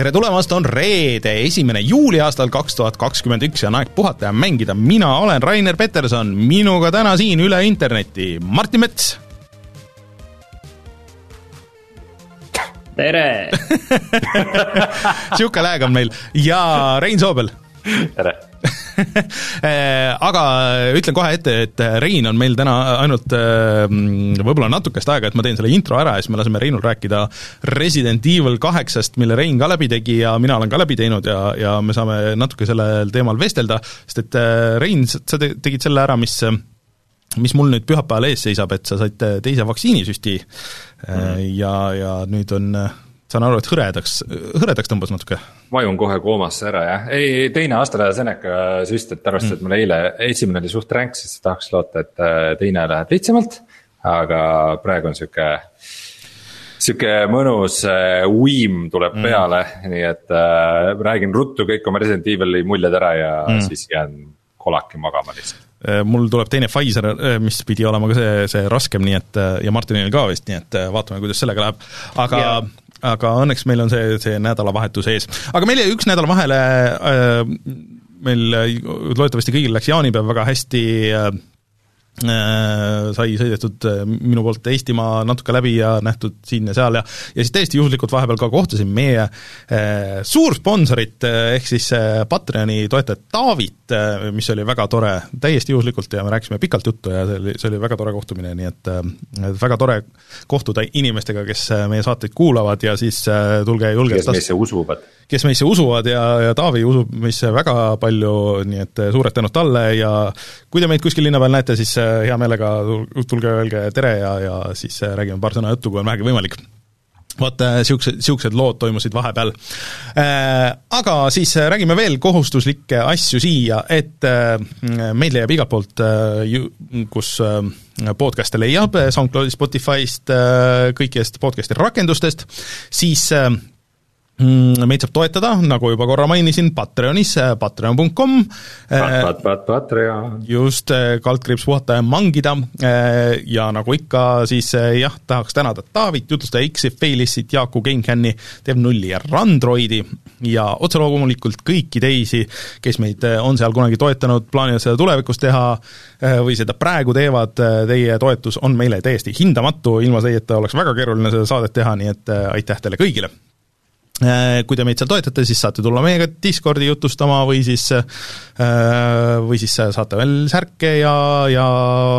tere tulemast, on reede, esimene juuli aastal kaks tuhat kakskümmend üks ja on aeg puhata ja mängida, mina olen Rainer Peterson, minuga täna siin üle interneti. Martin Mets. tere! Sihuke lääg on meil. Ja Rein Soobel. tere aga ütlen kohe ette, et Rein on meil täna ainult eh, võib-olla natukest aega, et ma teen selle intro ära ja siis me laseme Reinul rääkida Resident Evil kaheksast, mille Rein ka läbi tegi ja mina olen ka läbi teinud ja, ja me saame natuke sellel teemal vestelda, sest et Rein, sa tegid selle ära, mis mis mul nüüd pühapäeval ees seisab, et sa said teise vaktsiinisüsti mm. ja, ja nüüd on saan aru, et hõredaks, hõredaks tõmbas natuke? vajun kohe koomasse ära jah, ei teine AstraZeneca süst, et arvestades mm., et mul eile esimene oli suht ränk, siis tahaks loota, et äh, teine läheb lihtsamalt. aga praegu on sihuke, sihuke mõnus äh, uim tuleb mm. peale, nii et äh, räägin ruttu kõik oma Resident Evil'i muljed ära ja mm. siis jään kolaki magama lihtsalt äh, mul tuleb teine Pfizer, mis pidi olema ka see, see raskem, nii et ja Martinil ka vist, nii et vaatame, kuidas sellega läheb, aga yeah aga õnneks meil on see, see nädalavahetus ees. aga meil jäi üks nädal vahele äh,, meil loodetavasti kõigil läks jaanipäev väga hästi äh,, sai sõidetud äh, minu poolt Eestimaa natuke läbi ja nähtud siin ja seal ja ja siis täiesti juhuslikult vahepeal ka kohtasin meie äh, suursponsorit äh,, ehk siis äh, Patreoni toetajat Taavit äh,, mis oli väga tore, täiesti juhuslikult ja me rääkisime pikalt juttu ja see oli, see oli väga tore kohtumine, nii et äh, väga tore kohtuda inimestega, kes äh, meie saateid kuulavad ja siis äh, tulge julgelt kes meisse usuvad. kes meisse usuvad ja, ja Taavi usub meisse väga palju, nii et suured tänud talle ja kui te meid kuskil linna peal näete, siis äh, hea meelega tulge, öelge tere ja, ja siis äh, räägime paar sõna juttu, kui on vähegi võimalik vot niisugused, äh, niisugused lood toimusid vahepeal. Aga siis räägime veel kohustuslikke asju siia, et meid leiab igalt poolt, kus podcast'e leiab, SoundCloudist, Spotify'st, kõikidest podcast'i rakendustest, siis meid saab toetada, nagu juba korra mainisin, Patreonis, äh, patreon.com Pat, pat, pat, Patreon. just, äh, kaldkriips puhata ja mangida. Äh, ja nagu ikka, siis jah, tahaks tänada Taavit, jutlustaja X-i, Failissit, Jaaku, GameCami, Dev0 ja Randroidi ja otse loomulikult kõiki teisi, kes meid on seal kunagi toetanud, plaanivad seda tulevikus teha või seda praegu teevad, teie toetus on meile täiesti hindamatu, ilma teieta oleks väga keeruline seda saadet teha, nii et aitäh teile kõigile kui te meid seal toetate, siis saate tulla meiega Discordi jutustama või siis, äh, või siis saate veel särke ja, ja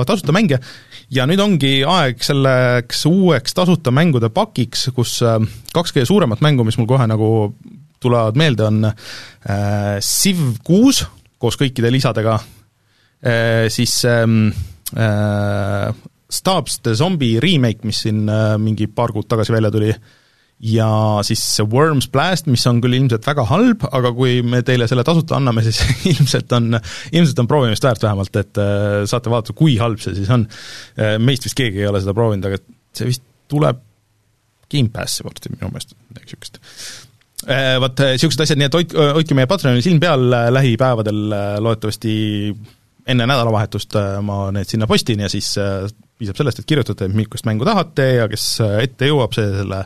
tasuta mänge. ja nüüd ongi aeg selleks uueks tasuta mängude pakiks, kus äh, kaks kõige suuremat mängu, mis mul kohe nagu tulevad meelde, on Civ kuus koos kõikide lisadega, siis ähm, Stabs the Zombie remake, mis siin mingi paar kuud tagasi välja tuli, ja siis see Worms Blast, mis on küll ilmselt väga halb, aga kui me teile selle tasuta anname, siis ilmselt on, ilmselt on proovimist väärt vähemalt, et äh, saate vaadata, kui halb see siis on. Äh, meist vist keegi ei ole seda proovinud, aga see vist tuleb Gamepassi varsti minu meelest, midagi niisugust äh, vot niisugused asjad, nii et hoid-, hoidke meie Patreoni silm peal lähipäevadel, loodetavasti enne nädalavahetust ma need sinna postin ja siis piisab sellest, et kirjutate, millist mängu tahate ja kes ette jõuab, see selle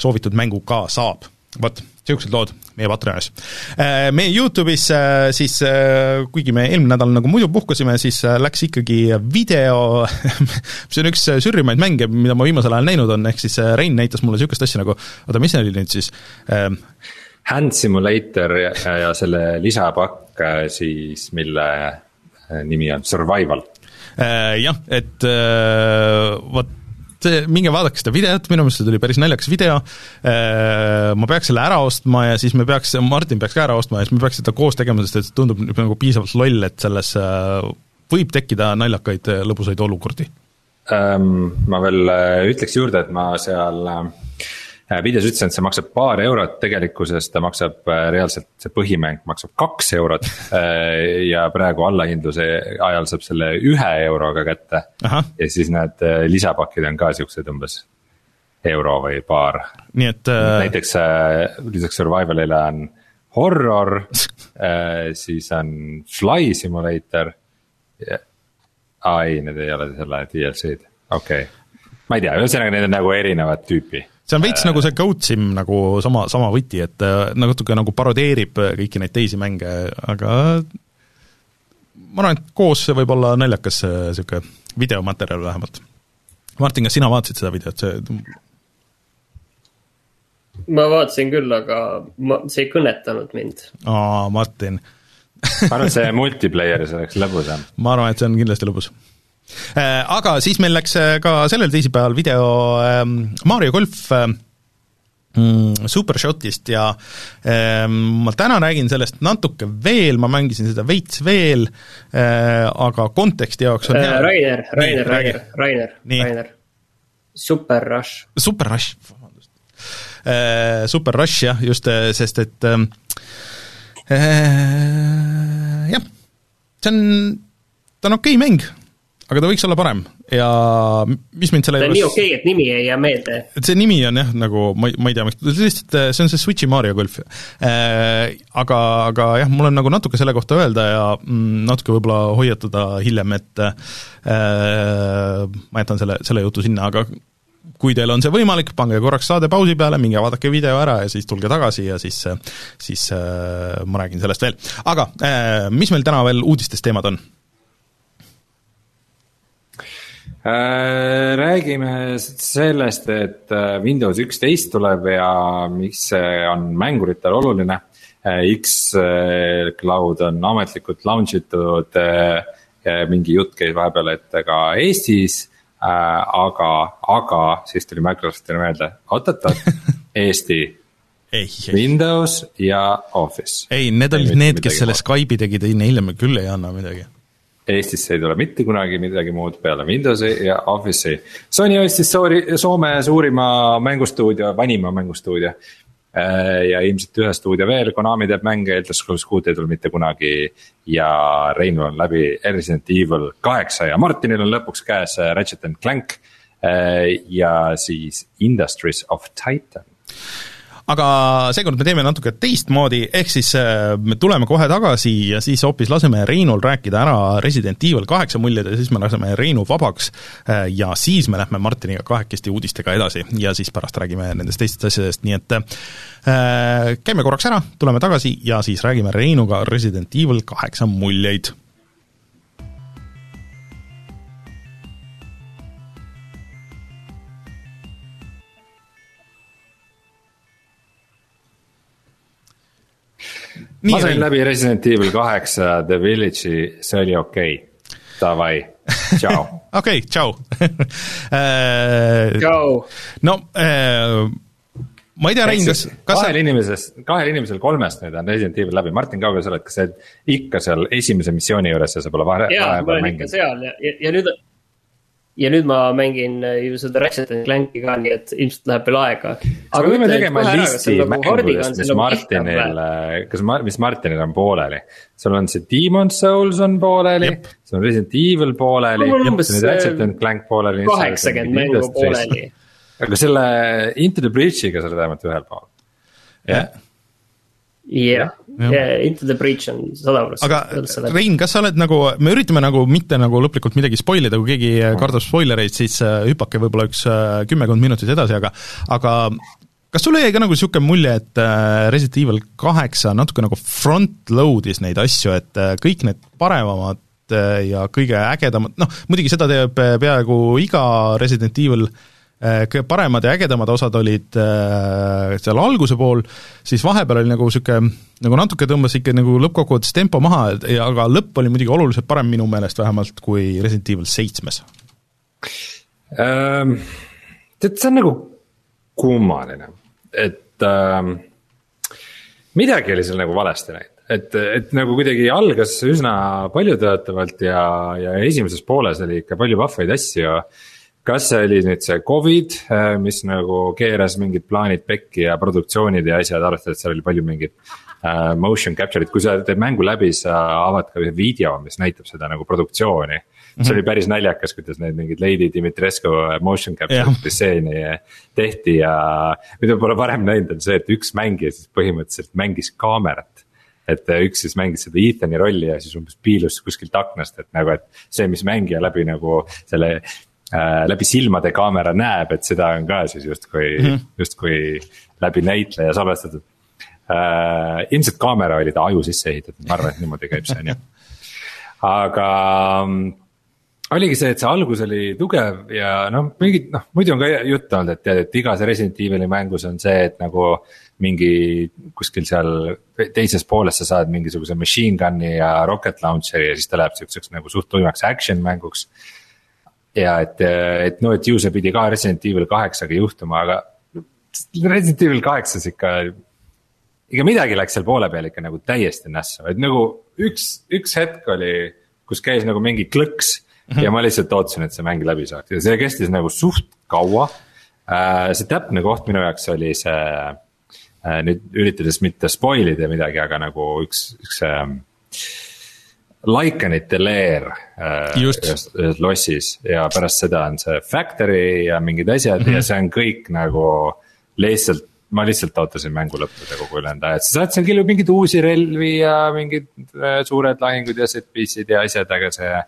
soovitud mängu ka saab. vot, niisugused lood meie Patreonis. Äh, meie YouTube'is äh, siis, äh, kuigi me eelmine nädal nagu muidu puhkasime, siis läks ikkagi video mis on üks sürrimaid mänge, mida ma viimasel ajal näinud on, ehk siis Rein näitas mulle niisugust asja nagu, oota, mis see oli nüüd siis? Hand Simulator ja, ja selle lisapakk siis, mille nimi on Survival Äh, jah, et äh, vot see, minge vaadake seda videot, minu meelest see tuli päris naljakas video, äh, ma peaks selle ära ostma ja siis me peaks, Martin peaks ka ära ostma ja siis me peaks seda koos tegema, sest et see tundub nagu piisavalt loll, et selles võib tekkida naljakaid lõbusaid olukordi um,. Ma veel ütleks juurde, et ma seal äh, Äh, videos ütlesin, et see maksab paar eurot, tegelikkuses ta maksab äh, reaalselt, see põhimäng maksab kaks eurot. Äh, ja praegu allahindluse ajal saab selle ühe euroga kätte. ja siis need lisapakid on ka siuksed umbes euro või paar. nii et äh.... näiteks lisaks survival'ile on horror siis on fly simulator. aa ei, need ei ole selle DLC-d, okei okay., ma ei tea, ühesõnaga need on nagu erinevat tüüpi see on veits äh, nagu see Goat Sim nagu sama, sama võti, et natuke nagu parodeerib kõiki neid teisi mänge, aga ma arvan, et koos see võib olla naljakas niisugune videomaterjal vähemalt. Martin, kas sina vaatasid seda videot, see ma vaatasin küll, aga ma, see ei kõnetanud mind. aa, Martin ma arvan, et see multiplayer'is oleks lõbusam. ma arvan, et see on kindlasti lõbus. Äh, aga siis meil läks äh, ka sellel teisipäeval video ähm, Mario golf äh, mm, Supershotist ja ähm, ma täna räägin sellest natuke veel, ma mängisin seda veits veel, aga konteksti jaoks on hea Rainer, Rainer, Rainer, Rainer, Rainer. Super Rush. Super Rush, Äh, Super Rush jah, just, äh, sest et ähm, äh, jah, see on, ta on okei okay mäng, aga ta võiks olla parem ja mis mind selle ta on nii okei okay,, et nimi ei jää meelde. et see nimi on jah, nagu ma ei, ma ei tea, miks, lihtsalt see on see Switchi Mario golf äh,. Aga, aga jah, mul on nagu natuke selle kohta öelda ja mm, natuke võib-olla hoiatada hiljem, et äh, ma jätan selle, selle jutu sinna, aga kui teil on see võimalik, pange korraks saade pausi peale, minge vaadake video ära ja siis tulge tagasi ja siis, siis äh, ma räägin sellest veel. aga äh, mis meil täna veel uudistes teemad on? Äh, räägime sellest, et Windows üksteist tuleb ja miks see on mänguritel oluline. X-Cloud on ametlikult launch itud, mingi jutt käis vahepeal, et ka Eestis äh,. aga, aga siis tuli Microsoftile meelde, oot-oot-oot, Eesti ei, ei. Windows ja Office. ei, need olid need, kes selle Skype'i tegid, ei neile me küll ei anna midagi. Eestisse ei tule mitte kunagi midagi muud peale Windowsi ja Office'i. Sony ostis Soome suurima mängustuudio, vanima mängustuudio Äh, ja ilmselt ühe stuudio veel, Konami teeb mänge, Elder Scrolls kuut ei tule mitte kunagi. ja Reinul on läbi Resident Evil kaheksa ja Martinil on lõpuks käes äh, Ratchet and Clank. Äh, ja siis Industries of Titan aga seekord me teeme natuke teistmoodi, ehk siis äh, me tuleme kohe tagasi ja siis hoopis laseme Reinul rääkida ära Resident Evil kaheksa muljed ja siis me laseme Reinu vabaks äh, ja siis me lähme Martiniga kahekesti uudistega edasi ja siis pärast räägime nendest teistest asjadest, nii et äh, käime korraks ära, tuleme tagasi ja siis räägime Reinuga Resident Evil kaheksa muljeid ma sain läbi Resident Evil kaheksa The Village'i, see oli okei okay., davai, tšau. okei, tšau. tšau. no äh, ma ei tea, Rein, kas, kas kahel sa... inimesest, kahel inimesel kolmest nüüd on Resident Evil läbi, Martin, kaugel sa oled, kas sa oled ikka seal esimese missiooni juures ja sa pole vahe, vahepeal mänginud? seal ja, ja, ja nüüd ja nüüd ma mängin äh, ju seda Ratchet and Clanki ka, nii et ilmselt läheb veel aega. aga me võime tegema listi nagu mängudest, mis Martinil, äh, kas ma, mis Martinil on pooleli. sul on see Demon's Souls on pooleli, sul on Resident Evil pooleli, on Ratchet and Clank pooleli. kaheksakümmend mängu pooleli. aga selle Into the Breach'iga sa oled vähemalt ühel pool. jah yeah jah yeah. yeah,, Into the Breach on sada protsenti. aga Rein, kas sa oled nagu, me üritame nagu mitte nagu lõplikult midagi spoil ida, kui keegi kardab spoilereid, siis äh, hüpake võib-olla üks äh, kümmekond minutit edasi, aga aga kas sulle jäi ka nagu niisugune mulje, et äh, Resident Evil kaheksa natuke nagu front-load'is neid asju, et kõik need paremamad ja kõige ägedamad, noh muidugi seda teeb peaaegu iga Resident Evil äh, Äh, kõige paremad ja ägedamad osad olid äh, seal alguse pool, siis vahepeal oli nagu niisugune, nagu natuke tõmbas ikka nagu lõppkokkuvõttes tempo maha, ja aga lõpp oli muidugi oluliselt parem minu meelest vähemalt kui Resident Evil seitsmes ähm,. tead, see on nagu kummaline, et ähm, midagi oli seal nagu valesti läinud et, et nagu kuidagi algas üsna paljutõotavalt ja, ja esimeses pooles oli ikka palju vahvaid asju kas see oli nüüd see Covid, äh, mis nagu keeras mingid plaanid pekki ja produktsioonid ja asjad, arvestades, et seal oli palju mingit uh, motion capture'it, kui sa teed mängu läbi, sa avad ka ühe video, mis näitab seda nagu produktsiooni. see mm -hmm. oli päris naljakas, kuidas need mingid Lady Dimitrescu motion capture stseeni yeah. tehti ja. mida pole varem näinud, on see, et üks mängija siis põhimõtteliselt mängis kaamerat et üks siis mängis seda Ethani rolli ja siis umbes piilus kuskilt aknast, et nagu, et see, mis mängija läbi nagu selle äh, läbi silmade kaamera näeb, et seda on ka siis justkui mm -hmm., justkui läbi näitleja salvestatud äh,. ilmselt kaamera oli ta aju sisse ehitatud, ma arvan, et niimoodi käib see on ju, aga mm, oligi see, et see algus oli tugev ja noh, mingid noh, muidu on ka juttu olnud, et tead, et igas Resident Evil'i mängus on see, et nagu mingi kuskil seal teises pooles sa saad mingisuguse machine gun'i ja rocket launcher'i ja siis ta läheb siukseks nagu suht tuimaks action mänguks. Ja et, et no, et ju see pidi ka Resident Evil kaheksaga juhtuma, aga Resident Evil kaheksas ikka. ikka midagi läks seal poole peal ikka nagu täiesti nässu, et nagu üks, üks hetk oli, kus käis nagu mingi klõks. Mm -hmm. ja ma lihtsalt ootasin, et see mäng läbi saaks ja see kestis nagu suht kaua. Äh, see täpne koht minu jaoks oli see Äh, nüüd üritades mitte spoil ida midagi, aga nagu üks, üks ähm, Lycanite leer äh, ühes, ühes lossis ja pärast seda on see factory ja mingid asjad mm -hmm. ja see on kõik nagu lihtsalt ma lihtsalt ootasin mängu lõppuda kogu ülejäänud aja, et sa saad seal küll mingeid uusi relvi ja mingid äh, suured lahingud ja set piece'id ja asjad, aga see.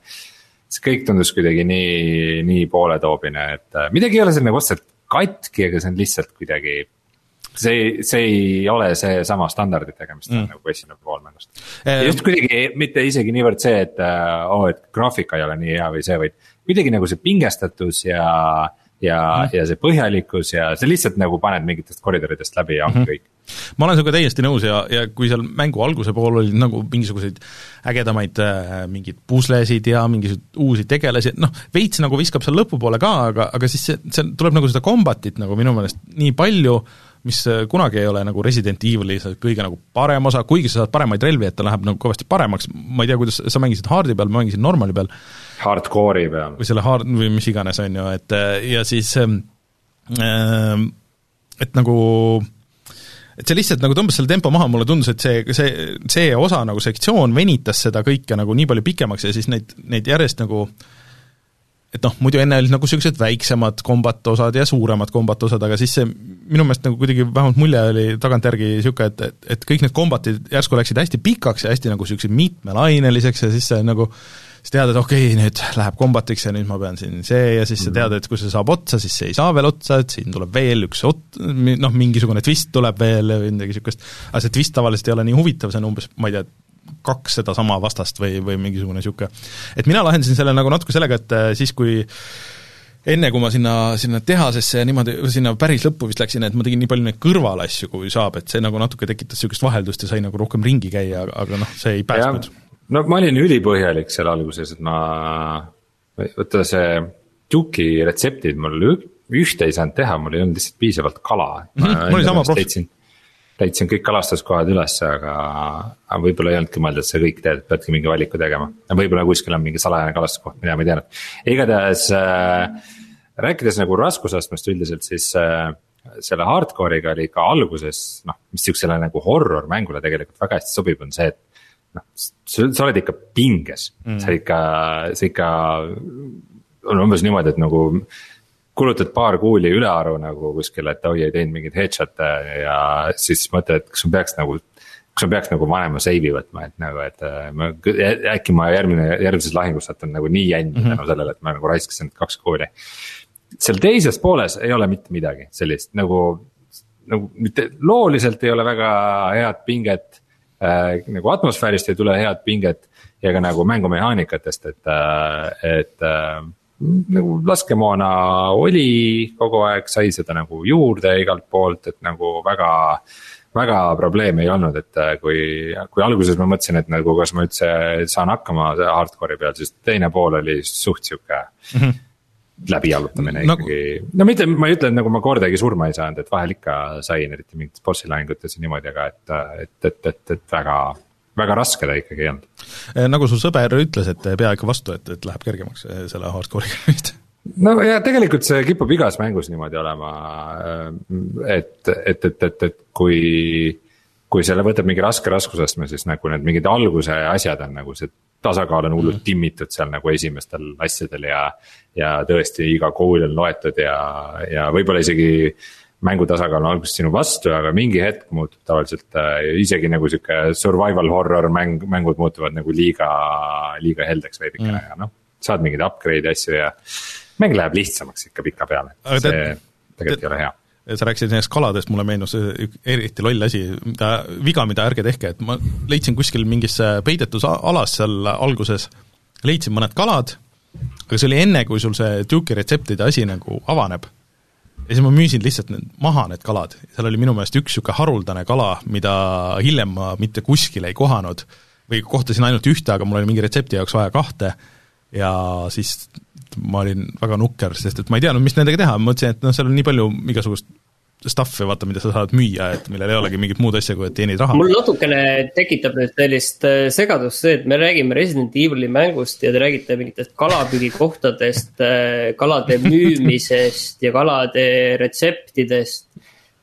see kõik tundus kuidagi nii, nii pooletoobine, et midagi ei ole seal nagu otseselt katki, aga see on lihtsalt kuidagi see, see ei ole seesama standarditega, mis ta on mm. nagu esimene pool mängust ehm.. just kuidagi mitte isegi niivõrd see, et oo oh,, et graafika ei ole nii hea või see, vaid kuidagi nagu see pingestatus ja. ja mm., ja see põhjalikkus ja see lihtsalt nagu paned mingitest koridoridest läbi ja ongi mm -hmm. kõik ma olen sinuga täiesti nõus ja, ja kui seal mängu alguse pool olid nagu mingisuguseid ägedamaid äh, mingeid puslesid ja mingisuguseid uusi tegelasi, noh, veits nagu viskab seal lõpupoole ka, aga, aga siis see, seal tuleb nagu seda combat'it nagu minu meelest nii palju äh, mis äh, kunagi ei ole nagu Resident Evil'i kõige nagu parem osa, kuigi sa saad paremaid relvi, et ta läheb nagu kõvasti paremaks, ma ei tea, kuidas sa mängisid hard'i peal, ma mängisin normali peal. Hardcore'i peal. või selle hard või mis iganes, on ju, et äh, ja siis äh, et nagu et see lihtsalt nagu tõmbas selle tempo maha, mulle tundus, et see, see, see osa nagu sektsioon venitas seda kõike nagu nii palju pikemaks ja siis neid, neid järjest nagu äh, et noh, muidu enne olid nagu niisugused väiksemad kombat osad ja suuremad kombat osad, aga siis see minu meelest nagu kuidagi vähemalt mulje oli tagantjärgi niisugune, et, et, et kõik need kombatid järsku läksid hästi pikaks ja hästi nagu niisugused mitmelaineliseks ja siis see nagu siis tead, et okei okay,, nüüd läheb kombatiks ja nüüd ma pean siin see ja siis sa tead, et kui see saab otsa, siis see ei saa veel otsa, et siin tuleb veel üks ot-, noh, mingisugune twist tuleb veel või midagi niisugust, aga see twist tavaliselt ei ole nii huvitav, see on umbes, ma ei tea, kaks sedasama vastast või, või mingisugune niisugune. et mina lahendasin selle nagu natuke sellega, et äh, siis, kui enne, kui ma sinna, sinna tehasesse ja niimoodi, sinna päris lõppu vist läksin, et ma tegin nii palju neid kõrvalasju, kui saab, et see nagu natuke tekitas niisugust vaheldust ja sai nagu rohkem ringi käia, aga noh, see ei päästnud. no ma olin ülipõhjalik seal alguses, et ma, vaata see Juki retseptid mul ühte ei saanud teha, mul ei olnud lihtsalt piisavalt kala mm. -hmm, mul oli sama proff täitsin kõik kalastuskohad ülesse, aga, aga võib-olla ei olnudki mõeldud see kõik teed, peadki mingi valiku tegema. võib-olla kuskil on mingi salajane kalastuskoht, mida ma ei teadnud. igatahes äh, rääkides nagu raskusastmest üldiselt, siis äh, selle hardcore'iga oli ka alguses noh, mis sihukesele nagu horror mängule tegelikult väga hästi sobib, on see, et. noh, sa oled ikka pinges mm., sa ikka, sa ikka on umbes niimoodi, et nagu kulutad paar kuuli ülearu nagu kuskile, et oi ei teinud mingeid headshot'e ja siis mõtled, et kas ma peaks nagu. kas ma peaks nagu vanema save'i võtma, et nagu, et äh, ma äkki ma järgmine, järgmises lahingus satun nagu nii jänni mm -hmm. tänu sellele, et ma nagu raiskasin kaks kuuli. seal teises pooles ei ole mitte midagi sellist nagu, nagu mitte looliselt ei ole väga head pinget äh,. nagu atmosfäärist ei tule head pinget ja ka nagu mängumehaanikatest, et äh,, et äh, nagu laskemoona oli kogu aeg, sai seda nagu juurde igalt poolt, et nagu väga väga probleemi ei olnud, et äh, kui, kui alguses ma mõtlesin, et nagu kas ma üldse saan hakkama hardcore'i peal, siis teine pool oli suht sihuke mm. -hmm läbijalutamine no, ikkagi, no mitte, ma ei ütle, et nagu ma kordagi surma ei saanud, et vahel ikka sain, eriti mingites bossi lahingutes ja niimoodi, aga et, et, et, et, et väga väga raske ta ikkagi ei olnud. Eh, nagu su sõber ütles, et pea ikka vastu, et, et läheb kergemaks eh, selle hardcore'iga vist no ja tegelikult see kipub igas mängus niimoodi olema, eh, et, et, et, et, et kui, kui selle võtab mingi raske raskusastme, siis nagu need mingid alguse asjad on nagu see tasakaal on hullult mm. timmitud seal nagu esimestel asjadel ja. ja tõesti iga kool on loetud ja, ja võib-olla isegi mängu tasakaal on alguses sinu vastu, aga mingi hetk muutub tavaliselt äh, isegi nagu sihuke survival horror mäng, mängud muutuvad nagu liiga, liiga heldeks veidikene mm. ja noh. saad mingeid upgrade'e asju ja, mäng läheb lihtsamaks ikka pikapeale, see te, tegelikult te, ei ole hea sa rääkisid nendest kaladest, mulle meenus eriti loll asi, mida, viga, mida ärge tehke, et ma leidsin kuskil mingis peidetus alas seal alguses, leidsin mõned kalad, aga see oli enne, kui sul see Duke'i retseptide asi nagu avaneb. Ja siis ma müüsin lihtsalt need maha, need kalad, seal oli minu meelest üks niisugune haruldane kala, mida hiljem ma mitte kuskil ei kohanud või kohtasin ainult ühte, aga mul oli mingi retsepti jaoks vaja kahte. Ja siis ma olin väga nukker, sest et ma ei teadnud, mis nendega teha, ma mõtlesin, et noh, seal on nii palju igasugust stuff'i, vaata, mida sa saad müüa, et millel ei olegi mingit muud asja, kui et teenid raha. mul natukene tekitab nüüd sellist äh, segadust see, et me räägime Resident Evil'i mängust ja te räägite mingitest kalapüügikohtadest, äh, kalade müümisest ja kalade retseptidest.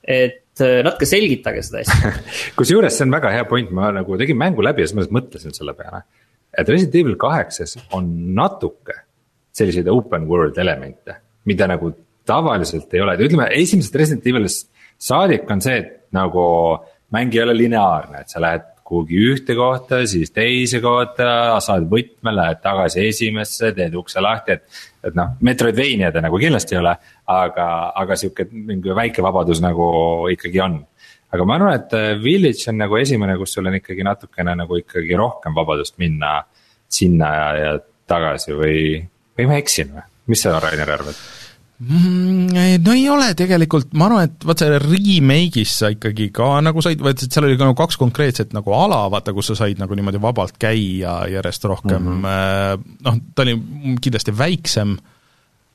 et äh, natuke selgitage seda asja kusjuures see on väga hea point, ma nagu tegin mängu läbi ja siis ma mõtlesin selle peale. et Resident Evil kaheksas on natuke selliseid open world elemente, mida nagu tavaliselt ei ole, et ütleme esimesest Resident Evilist saadik on see, et nagu mäng ei ole lineaarne, et sa lähed kuhugi ühte kohta, siis teise kohta, saad võtme, lähed tagasi esimesse, teed ukse lahti, et. et noh, Metroidvania'd nagu kindlasti ei ole, aga, aga sihuke mingi väike vabadus nagu ikkagi on. aga ma arvan, et äh, Village on nagu esimene, kus sul on ikkagi natukene nagu ikkagi rohkem vabadust minna sinna ja, ja tagasi või, või ma eksin või, mis sa, Rainer, arvad? Mm, no ei ole tegelikult, ma arvan, et vaat see remake'is sa ikkagi ka nagu said, vaid seal oli ka nagu kaks konkreetset nagu ala, vaata, kus sa said nagu niimoodi vabalt käia järjest rohkem mm, -hmm. noh, ta oli kindlasti väiksem,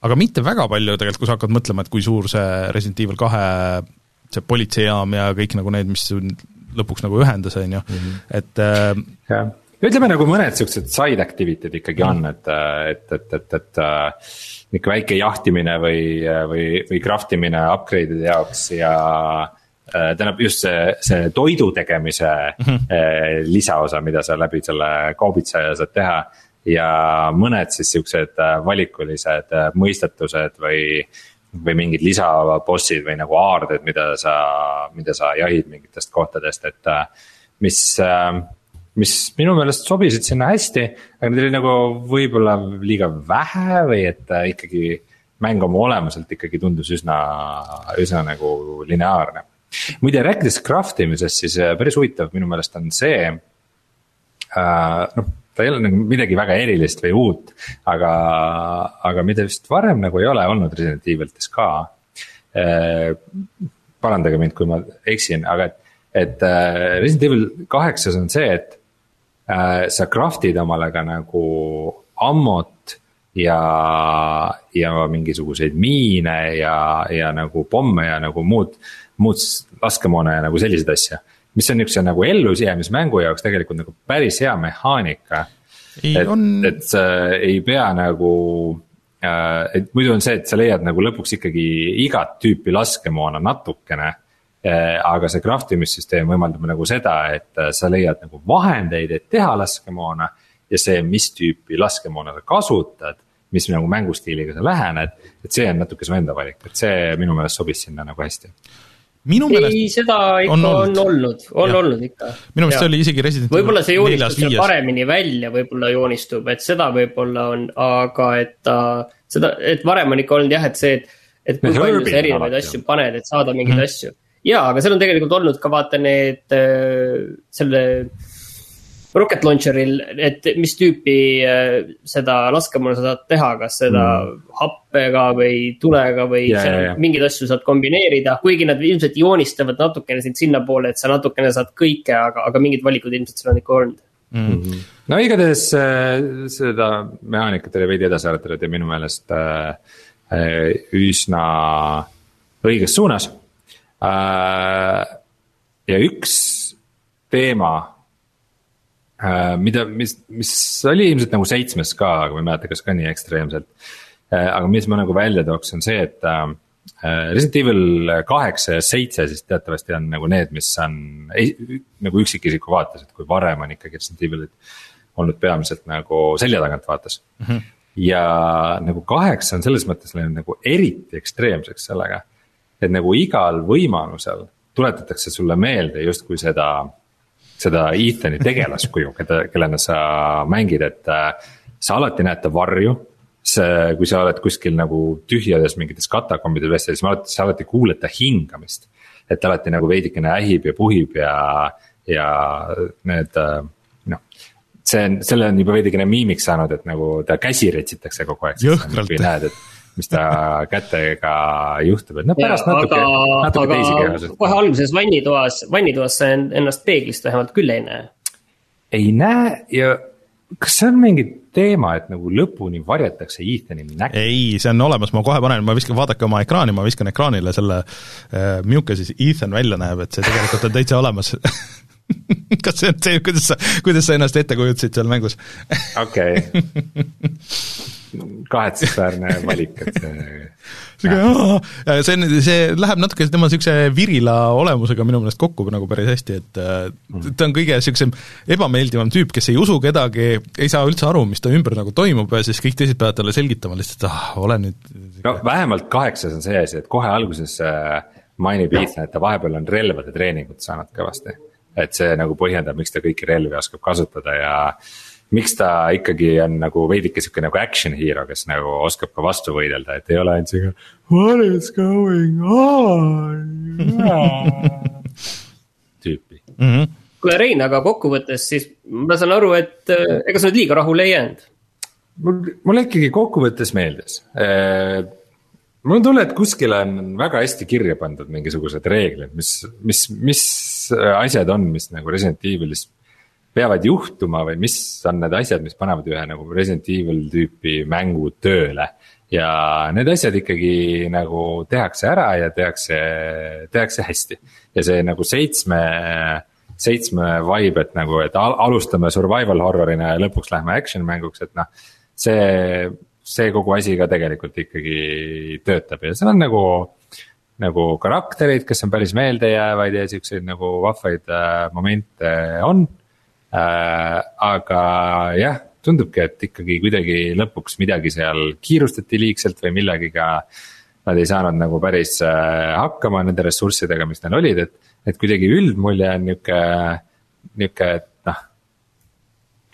aga mitte väga palju tegelikult, kui sa hakkad mõtlema, et kui suur see Resident Evil kahe see politseijaam ja kõik nagu need, mis lõpuks nagu ühendas, on ju, mhm. et äh, jah, ütleme nagu mõned siuksed side activity'd ikkagi on, et, et, et, et, et äh, nihuke väike jahtimine või, või, või craft imine upgrade'ide jaoks ja äh, tähendab just see, see toidu tegemise mm -hmm. lisaosa, mida sa läbi selle kaubitsaja saad teha. ja mõned siis siuksed äh, valikulised mõistetused või, või mingid lisabossid või nagu aarded, mida sa, mida sa jahid mingitest kohtadest, et mis mis minu meelest sobisid sinna hästi, aga neid oli nagu võib-olla liiga vähe või et ikkagi mäng oma olemuselt ikkagi tundus üsna, üsna nagu lineaarne. muide, rääkides craft imisest, siis äh, päris huvitav minu meelest on see äh,. noh, ta ei ole nagu midagi väga erilist või uut, aga, aga mida vist varem nagu ei ole olnud Resident Evilites ka äh,. parandage mind, kui ma eksin, aga et, et äh, Resident Evil kaheksas on see, et äh, sa craft'id omale ka nagu ammot ja, ja mingisuguseid miine ja, ja nagu pomme ja nagu muud, muud laskemoona ja nagu selliseid asju. mis on niukse nagu ellujäämismängu jaoks tegelikult nagu päris hea mehaanika. et on..., et sa ei pea nagu äh,, et muidu on see, et sa leiad nagu lõpuks ikkagi igat tüüpi laskemoona natukene Äh, aga see craft imissüsteem võimaldab nagu seda, et äh, sa leiad nagu vahendeid, et teha laskemoona. ja see, mis tüüpi laskemoona sa kasutad, mis nagu mängustiiliga sa lähened, et see on natuke su enda valik, et see minu meelest sobis sinna nagu hästi minu meelest ei, seda ikka on olnud, on olnud, on olnud ikka. minu meelest see oli isegi Resident võib-olla see joonistus seal paremini välja võib-olla joonistub, et seda võib-olla on, aga et ta uh, seda, et varem on ikka olnud jah, et see, et. et kui palju sa erinevaid asju paned, et saada mingeid mm -hmm. asju jaa, aga seal on tegelikult olnud ka vaata need äh, selle rocket launcher'il, et mis tüüpi äh, seda laskemoona sa saad teha, kas seda mm. happega või tulega või yeah, yeah, yeah. mingeid asju saad kombineerida. kuigi nad ilmselt joonistavad natukene sind sinnapoole, et sa natukene saad kõike, aga, aga mingid valikud ilmselt seal on ikka olnud mm. -hmm. no igatahes äh, seda mehaanikat oli veidi edasi arutatud ja minu meelest äh, üsna õiges suunas ja üks teema, äh, mida, mis, mis oli ilmselt nagu seitsmes ka, aga ma ei mäleta, kas ka nii ekstreemselt. Äh, aga mis ma nagu välja tooks, on see, et Resident Evil kaheksa ja seitse siis teatavasti on nagu need, mis on nagu üksikisiku vaates, et kui varem on ikkagi Resident Evilit olnud peamiselt nagu selja tagant vaates mm. -hmm. ja nagu kaheksa on selles mõttes läinud nagu eriti ekstreemseks sellega et nagu igal võimalusel tuletatakse sulle meelde justkui seda, seda Ethani tegelaskuju, keda, kellena sa mängid, et äh, sa alati näed ta varju see, kui sa oled kuskil nagu tühjades mingites katakombide vestes, siis ma alati, sa alati kuuled ta hingamist. et ta alati nagu veidikene ähib ja puhib ja, ja need noh. see on, selle on juba veidikene miimiks saanud, et nagu ta käsi retsitakse kogu aeg. jõhkralt. näed, et mis ta kätega juhtub, et noh pärast ja, natuke, natuke aga teisi kehasid. kohe alguses vannitoas, vannitoas sa ennast peeglist vähemalt küll ei näe. ei näe ja kas see on mingi teema, et nagu lõpuni varjatakse Ethani nägu? ei, see on olemas, ma kohe panen, ma viskan, vaadake oma ekraani, ma viskan ekraanile selle äh,, milline siis Ethan välja näeb, et see tegelikult on täitsa olemas kas see on see, kuidas sa, kuidas sa ennast ette kujutasid seal mängus? okei kahetsusväärne valik, et see sihuke see on, see läheb natuke tema niisuguse virila olemusega minu meelest kokku nagu päris hästi, et mm. ta on kõige niisugusem ebameeldivam tüüp, kes ei usu kedagi, ei saa üldse aru, mis ta ümber nagu toimub ja siis kõik teised peavad talle selgitama lihtsalt, ah, ole nüüd no vähemalt kaheksas on see asi, et kohe alguses äh, mainib Ethan, et ta vahepeal on relvade treeningut saanud kõvasti. et see nagu põhjendab, miks ta kõiki relvi oskab kasutada ja miks ta ikkagi on nagu veidike sihuke nagu action hero, kes nagu oskab ka vastu võidelda, et ei ole ainult sihuke. What is going on tüüpi mm. -hmm. kuule Rein, aga kokkuvõttes siis ma saan aru, et äh, ega sa nüüd liiga rahule ei jäänud? mul, mulle ikkagi kokkuvõttes meeldis äh, mul on tunne, et kuskil on väga hästi kirja pandud mingisugused reeglid, mis, mis, mis asjad on, mis nagu Resident Evilis peavad juhtuma või mis on need asjad, mis panevad ühe nagu Resident Evil tüüpi mängu tööle. ja need asjad ikkagi nagu tehakse ära ja tehakse, tehakse hästi ja see nagu seitsme seitsme vibe, et nagu, et alustame survival horror'ina ja lõpuks lähme action mänguks, et noh. see, see kogu asi ka tegelikult ikkagi töötab ja seal on nagu, nagu karakterid, kes on päris meeldejäävaid ja siukseid nagu vahvaid äh, momente on Äh, aga jah, tundubki, et ikkagi kuidagi lõpuks midagi seal kiirustati liigselt või millegiga. Nad ei saanud nagu päris äh, hakkama nende ressurssidega, mis neil olid, et, et kuidagi üldmulje on nihuke, nihuke, et noh.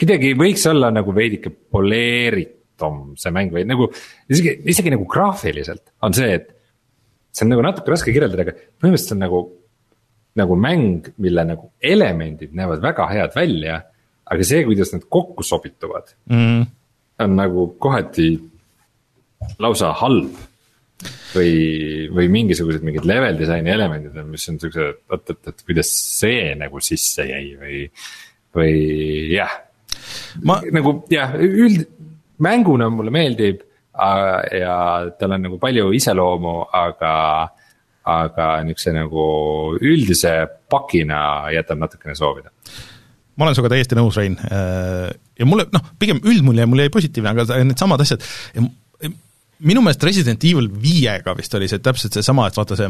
kuidagi võiks olla nagu veidike poleeritum see mäng või nagu isegi, isegi nagu graafiliselt on see, et. see on nagu natuke raske kirjeldada, aga põhimõtteliselt on nagu nagu mäng, mille nagu elemendid näevad väga head välja. aga see, kuidas nad kokku sobituvad mm., on nagu kohati lausa halb. või, või mingisugused mingid level disaini elemendid on, mis on siuksed, oot, oot, oot, kuidas see nagu sisse jäi või, või jah. Ma... nagu jah, üld, mänguna mulle meeldib ja tal on nagu palju iseloomu, aga aga niisuguse nagu üldise pakina jätab natukene soovida. Ma olen sinuga täiesti nõus, Rein, ja mulle noh, pigem üldmulje mul jäi positiivne, aga needsamad asjad, minu meelest Resident Evil viiega vist oli see täpselt seesama, et vaata see,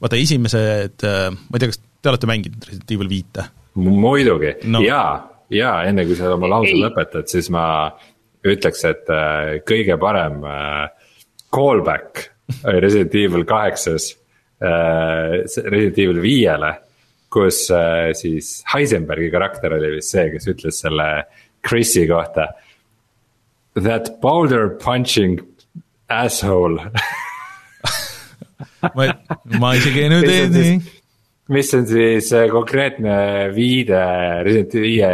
vaata esimesed, ma ei tea, kas te olete mänginud Resident Evil viite? muidugi. No., jaa, jaa, enne kui sa oma lause lõpetad, siis ma ütleks, et äh, kõige parem äh, callback Resident Evil kaheksas. Äh, Resident Evil viiele. kus äh, siis Heisenbergi karakter oli vist see, kes ütles selle Chris'i kohta. That boulder punching asshole ma, ma isegi nüüd ei tea mis on siis äh, konkreetne viide Resident viie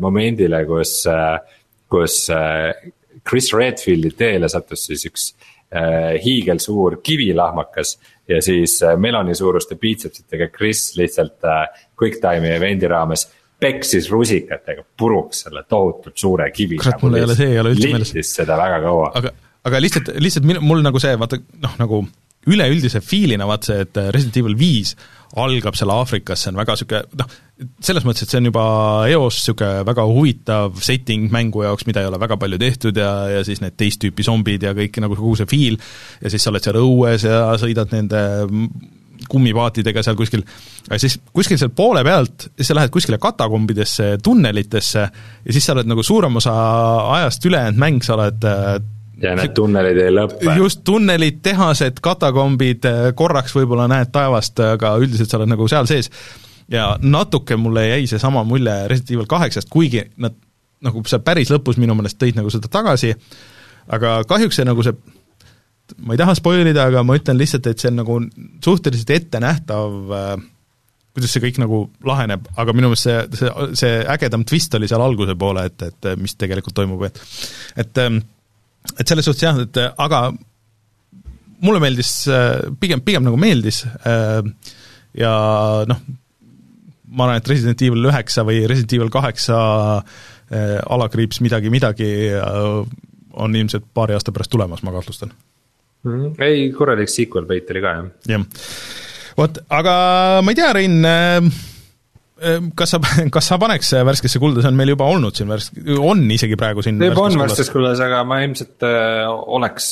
momendile, kus, kus Chris Redfieldi teele sattus siis üks hiigelsuur kivilahmakas ja siis äh, Meloni suuruste piitsepsitega Chris lihtsalt äh, QuickTime'i event'i raames peksis rusikatega puruks selle tohutult suure kivi. kurat, mul ei ole see, ei ole üldse meeles. lihtis seda väga kaua. aga, aga lihtsalt, lihtsalt mul nagu see, vaata noh, nagu üleüldise feel'ina vaat see, et Resident Evil viis algab seal Aafrikas, see on väga niisugune noh, selles mõttes, et see on juba eos niisugune väga huvitav setting mängu jaoks, mida ei ole väga palju tehtud ja, ja siis need teist tüüpi zombid ja kõik nagu kogu see feel ja siis sa oled seal õues ja sõidad nende kummipaatidega seal kuskil, aga siis kuskil seal poole pealt, sa lähed kuskile katakombidesse, tunnelitesse ja siis sa oled nagu suurem osa ajast ülejäänud mäng, sa oled ja need tunnelid ei lõpe. just, tunnelid, tehased, katakombid, korraks võib-olla näed taevast, aga üldiselt sa oled nagu seal sees. ja natuke mulle jäi seesama mulje Resident Evil kaheksast, kuigi nad nagu seal päris lõpus minu meelest tõid nagu seda tagasi, aga kahjuks see nagu see ma ei taha spoil ida, aga ma ütlen lihtsalt, et see on nagu suhteliselt ettenähtav äh, kuidas see kõik nagu laheneb, aga minu meelest see, see, see ägedam twist oli seal alguse poole, et, et mis tegelikult toimub, et et ähm, et selles suhtes jah, et aga mulle meeldis, äh, pigem, pigem nagu meeldis äh, ja noh, ma arvan, et Resident Evil üheksa või Resident Evil kaheksa äh, alakriips midagi, midagi on ilmselt paari aasta pärast tulemas, ma kahtlustan mm. ei, korralik sequel bait oli ka jah. jah, vot, aga ma ei tea, Rein äh,, kas sa, kas sa paneks värskesse kulda, see on meil juba olnud siin värsk-, on isegi praegu siin juba on värskes kuldas, aga ma ilmselt äh, oleks,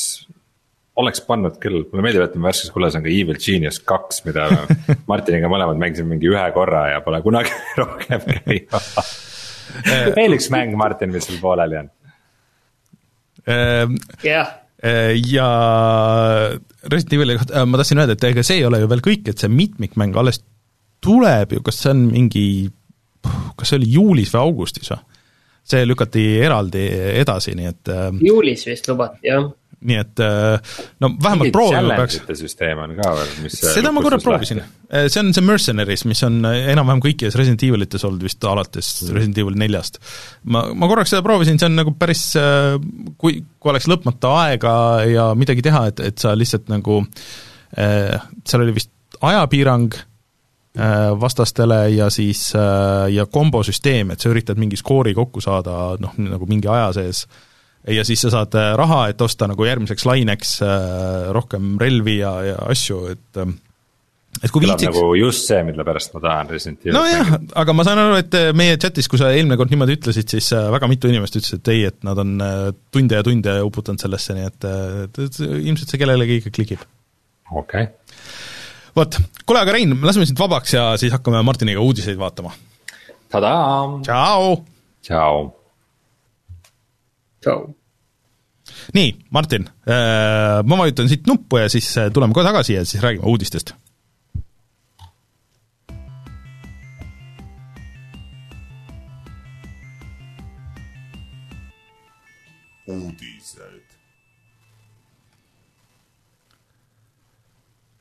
oleks pannud küll, mulle meeldib, et värskes kuldas on ka Evil Genius kaks, mida Martiniga mõlemad mängisime mingi ühe korra ja pole kunagi rohkem käinud veel üks mäng, Martin, mis sul pooleli on? Ehm, jah. äh, ja Resident Evil'i kohta äh, ma tahtsin öelda, et ega see ei ole ju veel kõik, et see mitmikmäng alles tuleb ju, kas see on mingi, kas see oli juulis või augustis või? see lükati eraldi edasi, nii et äh, juulis vist lubati, jah nii et no vähemalt proovima peaks. süsteem on ka veel, mis seda ma korra proovisin, see on see Mercenaries, mis on enam-vähem kõikides Resident Evilites olnud vist alates mm. Resident Evil neljast. ma, ma korraks seda proovisin, see on nagu päris, kui, kui oleks lõpmata aega ja midagi teha, et, et sa lihtsalt nagu, seal oli vist ajapiirang vastastele ja siis, ja kombosüsteem, et sa üritad mingi skoori kokku saada noh, nagu mingi aja sees. Ja siis sa saad äh, raha, et osta nagu järgmiseks laineks äh, rohkem relvi ja, ja asju, et äh, et kui viitsiks nagu just see, mille pärast ma tahan Resident Evilit nojah, aga ma saan aru, et meie chatis, kui sa eelmine kord niimoodi ütlesid, siis väga mitu inimest ütles, et ei, et nad on tunde ja tunde uputanud sellesse, nii et, et, et ilmselt see kellelegi ikka klikib. okei. okay.. Vot, kuule, aga Rein, laseme sind vabaks ja siis hakkame Martiniga uudiseid vaatama. tadaa! tšau! tšau! tšau! nii, Martin, äh, ma vajutan siit nuppu ja siis äh, tuleme kohe tagasi ja siis räägime uudistest. uudised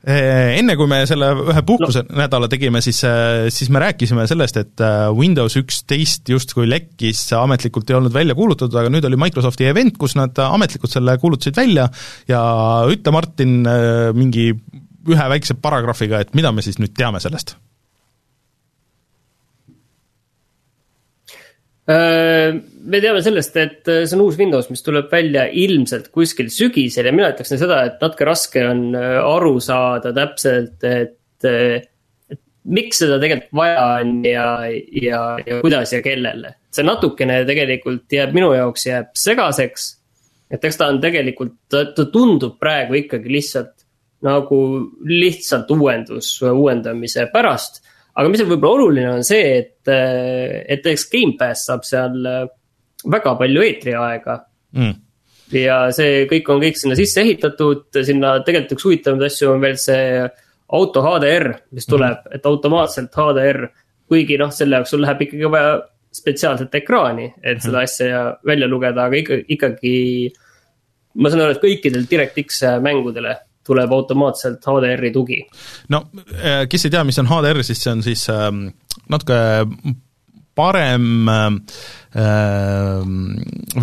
enne kui me selle ühe puhkuse no. nädala tegime, siis, eh, siis me rääkisime sellest, et eh, Windows üksteist justkui lekkis, ametlikult ei olnud välja kuulutatud, aga nüüd oli Microsofti event, kus nad ametlikult selle kuulutasid välja ja ütle, Martin, mingi ühe väikse paragrahviga, et mida me siis nüüd teame sellest Äh, me teame sellest, et äh, see on uus Windows, mis tuleb välja ilmselt kuskil sügisel ja mina ütleksin seda, et natuke raske on äh, aru saada täpselt, et, et miks seda tegelikult vaja on ja, ja, ja kuidas ja kellele. see natukene tegelikult jääb, minu jaoks jääb segaseks. et eks ta on tegelikult, ta tundub praegu ikkagi lihtsalt nagu lihtsalt uuendus uuendamise pärast aga mis on võib-olla oluline, on see, et, et näiteks Gamepass saab seal väga palju eetriaega mm. ja see kõik on kõik sinna sisse ehitatud, sinna tegelikult üks huvitavaid asju on veel see auto HDR, mis tuleb mm., et automaatselt HDR. kuigi noh, selle jaoks sul läheb ikkagi vaja spetsiaalset ekraani, et seda mm. asja välja lugeda, aga ikka, ikkagi. ma saan aru, et kõikidel DirectX mängudele tuleb automaatselt HDR-i tugi. no äh, kes ei tea, mis on HDR, siis see on siis ähm, natuke parem äh,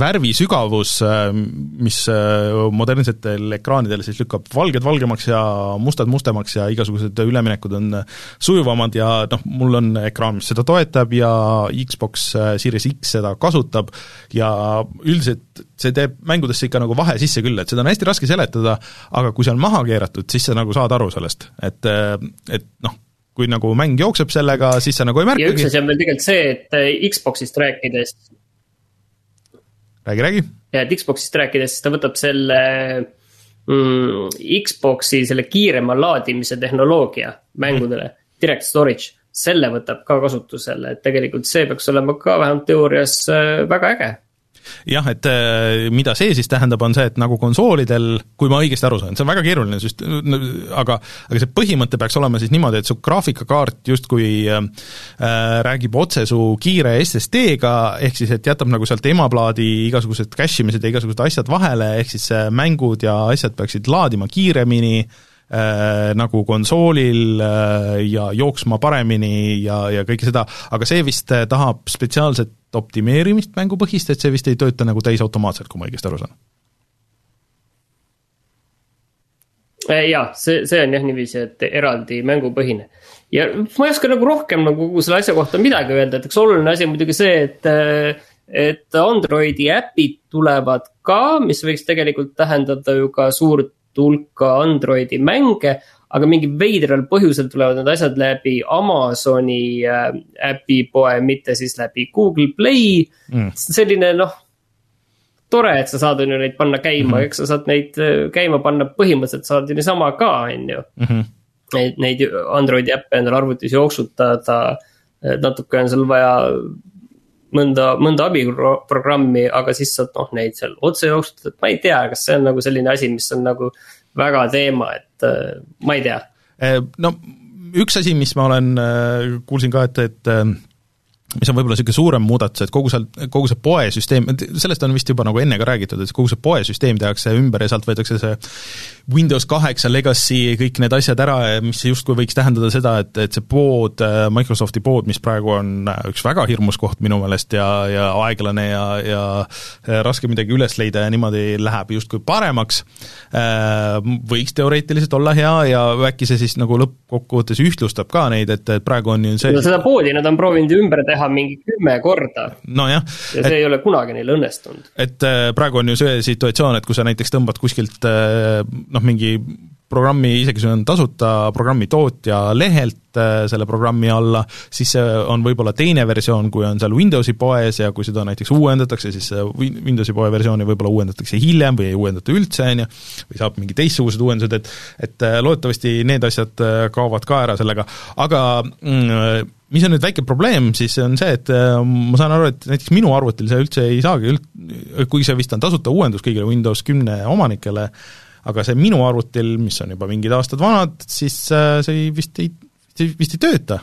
värvisügavus äh,, mis äh, modernsetel ekraanidel siis lükkab valged valgemaks ja mustad mustemaks ja igasugused üleminekud on sujuvamad ja noh, mul on ekraan, mis seda toetab ja Xbox äh, Series X seda kasutab ja üldiselt see teeb mängudesse ikka nagu vahe sisse küll, et seda on hästi raske seletada, aga kui see on maha keeratud, siis sa nagu saad aru sellest, et, äh, et noh, kui nagu mäng jookseb sellega, siis sa nagu ei märkagi. ja üks asi on veel tegelikult see, et äh, Xbox'ist rääkides. räägi, räägi. ja, et Xbox'ist rääkides, siis ta võtab selle mm, Xbox'i selle kiirema laadimise tehnoloogia mängudele mm., direct storage. selle võtab ka kasutusele, et tegelikult see peaks olema ka vähemalt teoorias äh, väga äge jah, et äh, mida see siis tähendab, on see, et nagu konsoolidel, kui ma õigesti aru saan, see on väga keeruline, sest aga, aga see põhimõte peaks olema siis niimoodi, et su graafikakaart justkui äh, räägib otse su kiire SSD-ga, ehk siis et jätab nagu sealt emaplaadi igasugused cache imised ja igasugused asjad vahele, ehk siis äh, mängud ja asjad peaksid laadima kiiremini äh,, nagu konsoolil äh, ja jooksma paremini ja, ja kõike seda, aga see vist äh, tahab spetsiaalset optimeerimist mängupõhist, et see vist ei tööta nagu täisautomaatselt, kui ma õigesti aru saan? Äh, jaa, see, see on jah niiviisi, et eraldi mängupõhine. ja ma ei oska nagu rohkem nagu kogu selle asja kohta midagi öelda, et üks oluline asi on muidugi see, et. Äh, et Androidi äpid tulevad ka, mis võiks tegelikult tähendada ju ka suurt hulka Androidi mänge aga mingil veidral põhjusel tulevad need asjad läbi Amazoni äh, äpipoe, mitte siis läbi Google Play mm.. selline noh, tore, et sa saad on ju neid panna käima mm, -hmm. eks sa saad neid äh, käima panna, põhimõtteliselt saad ju niisama ka, on ju. Mhm. Neid, neid Androidi äppe endale arvutis jooksutada, natuke on sul vaja mõnda, mõnda abiprogrammi, aga siis saad noh, neid seal otse jooksutada, ma ei tea, kas see on nagu selline asi, mis on nagu väga teema, et äh, ma ei tea. Äh, no üks asi, mis ma olen, äh, kuulsin ka, et, et mis on võib-olla niisugune suurem muudatus, et kogu seal, kogu see poesüsteem, sellest on vist juba nagu enne ka räägitud, et kogu see poesüsteem tehakse ümber ja sealt võetakse see Windows kaheksa legacy, kõik need asjad ära, mis justkui võiks tähendada seda, et, et see pood, Microsofti pood, mis praegu on üks väga hirmus koht minu meelest ja, ja aeglane ja, ja raske midagi üles leida ja niimoodi läheb justkui paremaks, võiks teoreetiliselt olla hea ja äkki see siis nagu lõppkokkuvõttes ühtlustab ka neid, et, et praegu on ju see no seda poodi nad on proovinud ümber teha mingi kümme korda. nojah. ja see et, ei ole kunagi neil õnnestunud. et praegu on ju see situatsioon, et kui sa näiteks tõmbad kuskilt noh, mingi programmi, isegi see on tasuta programmi tootja lehelt äh, selle programmi alla, siis see on võib-olla teine versioon, kui on seal Windowsi poes ja kui seda näiteks uuendatakse, siis Windowsi poe versiooni võib-olla uuendatakse hiljem või ei uuendata üldse, on ju, või saab mingi teistsugused uuendused, et et äh, loodetavasti need asjad äh, kaovad ka ära sellega, aga mm, mis on nüüd väike probleem, siis on see, et ma saan aru, et näiteks minu arvutil see üldse ei saagi üld-, kuigi see vist on tasuta uuendus kõigile Windows kümne omanikele, aga see minu arvutil, mis on juba mingid aastad vanad, siis äh, see vist ei, vist ei tööta.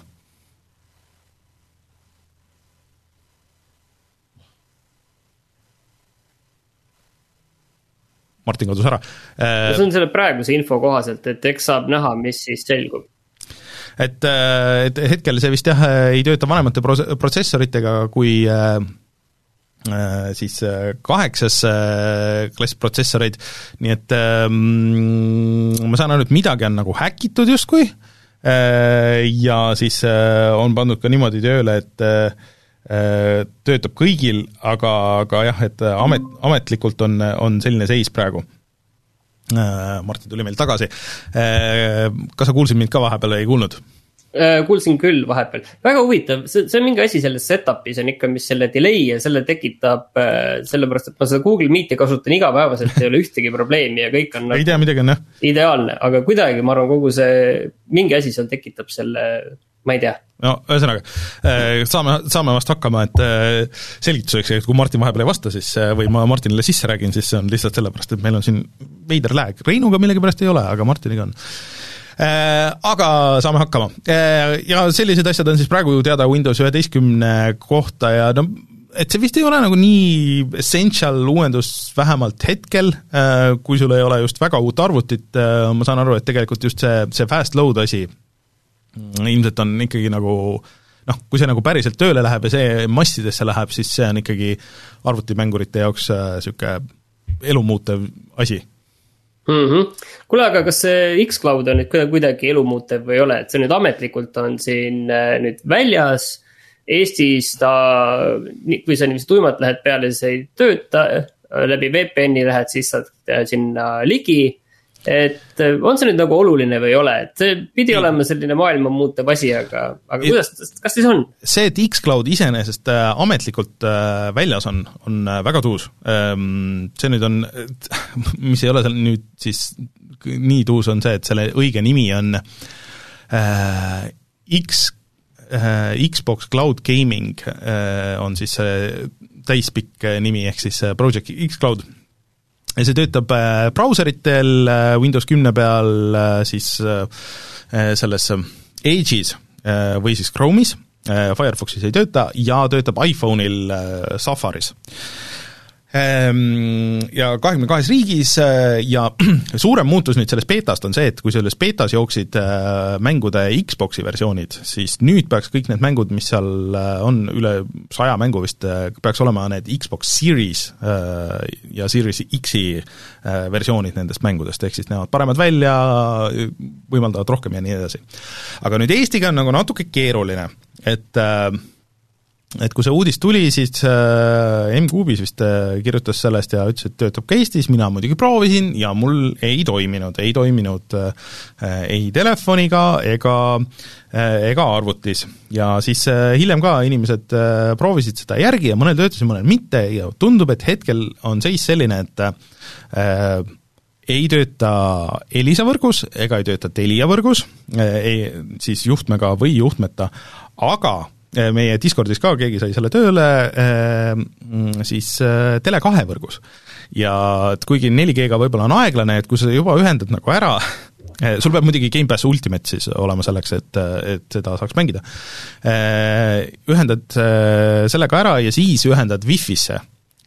Martin kadus ära. Äh, see on selle praeguse info kohaselt, et eks saab näha, mis siis selgub et, äh, et hetkel see vist jah, ei tööta vanemate protsessoritega kui äh, Äh, siis äh, kaheksas äh, klass protsessoreid, nii et ähm, ma saan aru, et midagi on nagu häkitud justkui ja siis on pandud ka niimoodi tööle, et töötab kõigil, aga, aga jah, et amet, ametlikult on, on selline seis praegu. Martin tuli meil tagasi. Kas sa kuulsid mind ka vahepeal või ei kuulnud? Äh, kuulsin küll vahepeal, väga huvitav, see, see on mingi asi selles setup'is on ikka, mis selle delay ja selle tekitab äh,. sellepärast, et ma seda Google Meet'i kasutan igapäevaselt, ei ole ühtegi probleemi ja kõik on ei tea, midagi on jah. ideaalne, aga kuidagi ma arvan, kogu see, mingi asi seal tekitab selle, ma ei tea. No ühesõnaga, äh, saame, saame vast hakkama, et äh, selgituseks, et kui Martin vahepeal ei vasta, siis või ma Martinile sisse räägin, siis see on lihtsalt sellepärast, et meil on siin veider lääg, Reinuga millegipärast ei ole, aga Martiniga on. Äh, aga saame hakkama. Äh, ja sellised asjad on siis praegu teada Windows üheteistkümne kohta ja no et see vist ei ole nagu nii essential uuendus, vähemalt hetkel, äh, kui sul ei ole just väga uut arvutit, ma saan aru, et tegelikult just see, see fast load asi ilmselt on ikkagi nagu noh, kui see nagu päriselt tööle läheb ja see massidesse läheb, siis see on ikkagi arvutimängurite jaoks niisugune elumuutev asi. Mm -hmm.. kuule, aga kas see X-Cloud on nüüd kuidagi elumuutev või ei ole, et see nüüd ametlikult on siin äh, nüüd väljas. Eestis ta, kui sa niiviisi tuimalt lähed peale, siis ei tööta, läbi VPN-i lähed, siis saad äh, sinna ligi et äh, on see nüüd nagu oluline või ei ole, et see pidi ei. olema selline maailma muutev asi, aga, aga kuidas, kas siis on? see, et X-Cloud iseenesest äh, ametlikult äh, väljas on, on väga tuus. Ähm, see nüüd on, mis ei ole seal nüüd siis nii tuus, on see, et selle õige nimi on X Xbox Cloud Gaming on siis see täispikk nimi, ehk siis Project X-Cloud. Ja see töötab brauseritel, Windows kümne peal siis selles Edge'is või siis Chrome'is, Firefoxis ei tööta ja töötab iPhone'il Safaris ja kahekümne kahes riigis äh, ja suurem muutus nüüd sellest beetast on see, et kui selles beetas jooksid äh, mängude Xbox'i versioonid, siis nüüd peaks kõik need mängud, mis seal äh, on, üle saja mängu vist, peaks olema need Xbox Series ja Series X-i versioonid nendest mängudest, ehk siis näevad paremad välja, võimaldavad rohkem ja nii edasi. aga nüüd Eestiga on nagu natuke keeruline, et äh, et kui see uudis tuli, siis äh, M-Kuubis vist äh, kirjutas sellest ja ütles, et töötab ka Eestis, mina muidugi proovisin ja mul ei toiminud, ei toiminud äh, ei telefoniga ega ega arvutis. ja siis hiljem ka inimesed proovisid seda järgi ja mõnel töötas ja mõnel mitte ja tundub, et hetkel on seis selline, et äh, ei tööta Elisa võrgus ega ei tööta Telia võrgus, siis juhtmega või juhtmeta, aga meie Discordis ka keegi sai selle tööle äh, siis äh, Tele2 võrgus. ja et kuigi 4G-ga võib-olla on aeglane, et kui sa juba ühendad nagu ära, sul peab muidugi Gamepass Ultimate siis olema selleks, et, et seda saaks mängida. Ühendad sellega ära ja siis ühendad Wi-Fi-sse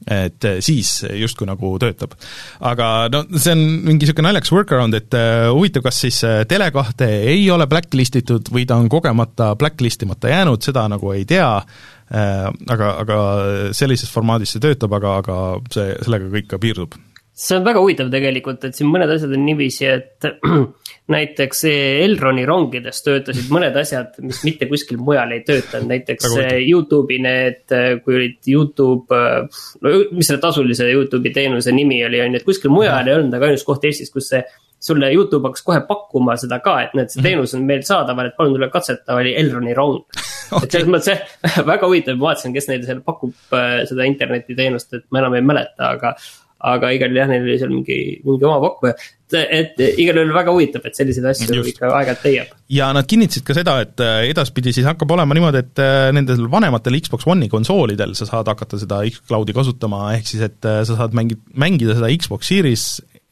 et eh, siis justkui nagu töötab. aga no see on mingi niisugune naljakas workaround, et uh, huvitav, kas siis eh, Tele2 ei ole blacklist itud või ta on kogemata blacklist imata jäänud, seda nagu ei tea aga, aga sellises formaadis see töötab, aga, aga see, sellega kõik ka piirdub see on väga huvitav tegelikult, et siin mõned asjad on niiviisi, et näiteks Elroni rongides töötasid mõned asjad, mis mitte kuskil mujal ei töötanud, näiteks Youtube'i need, kui olid Youtube, no mis selle tasulise Youtube'i teenuse nimi oli, on ju, et kuskil mujal ei olnud, aga ainus koht Eestis, kus see sulle Youtube hakkas kohe pakkuma seda ka, et näed, see mhm. teenus on meil saadaval, et palun tule katseta, oli Elroni rong okay.. et selles mõttes väga huvitav, ma vaatasin, kes neile seal pakub äh, seda internetiteenust, et ma enam ei mäleta, aga aga igal juhul jah, neil oli seal mingi, mingi oma pakkuja. Et, igal juhul väga huvitav, et selliseid asju Just. ikka aeg-ajalt leiab. ja nad kinnitasid ka seda, et äh, edaspidi siis hakkab olema niimoodi, et äh, nendel vanematel Xbox One'i konsoolidel sa saad hakata seda X-Cloudi kasutama, ehk siis et äh, sa saad mängi-, mängida seda Xbox Series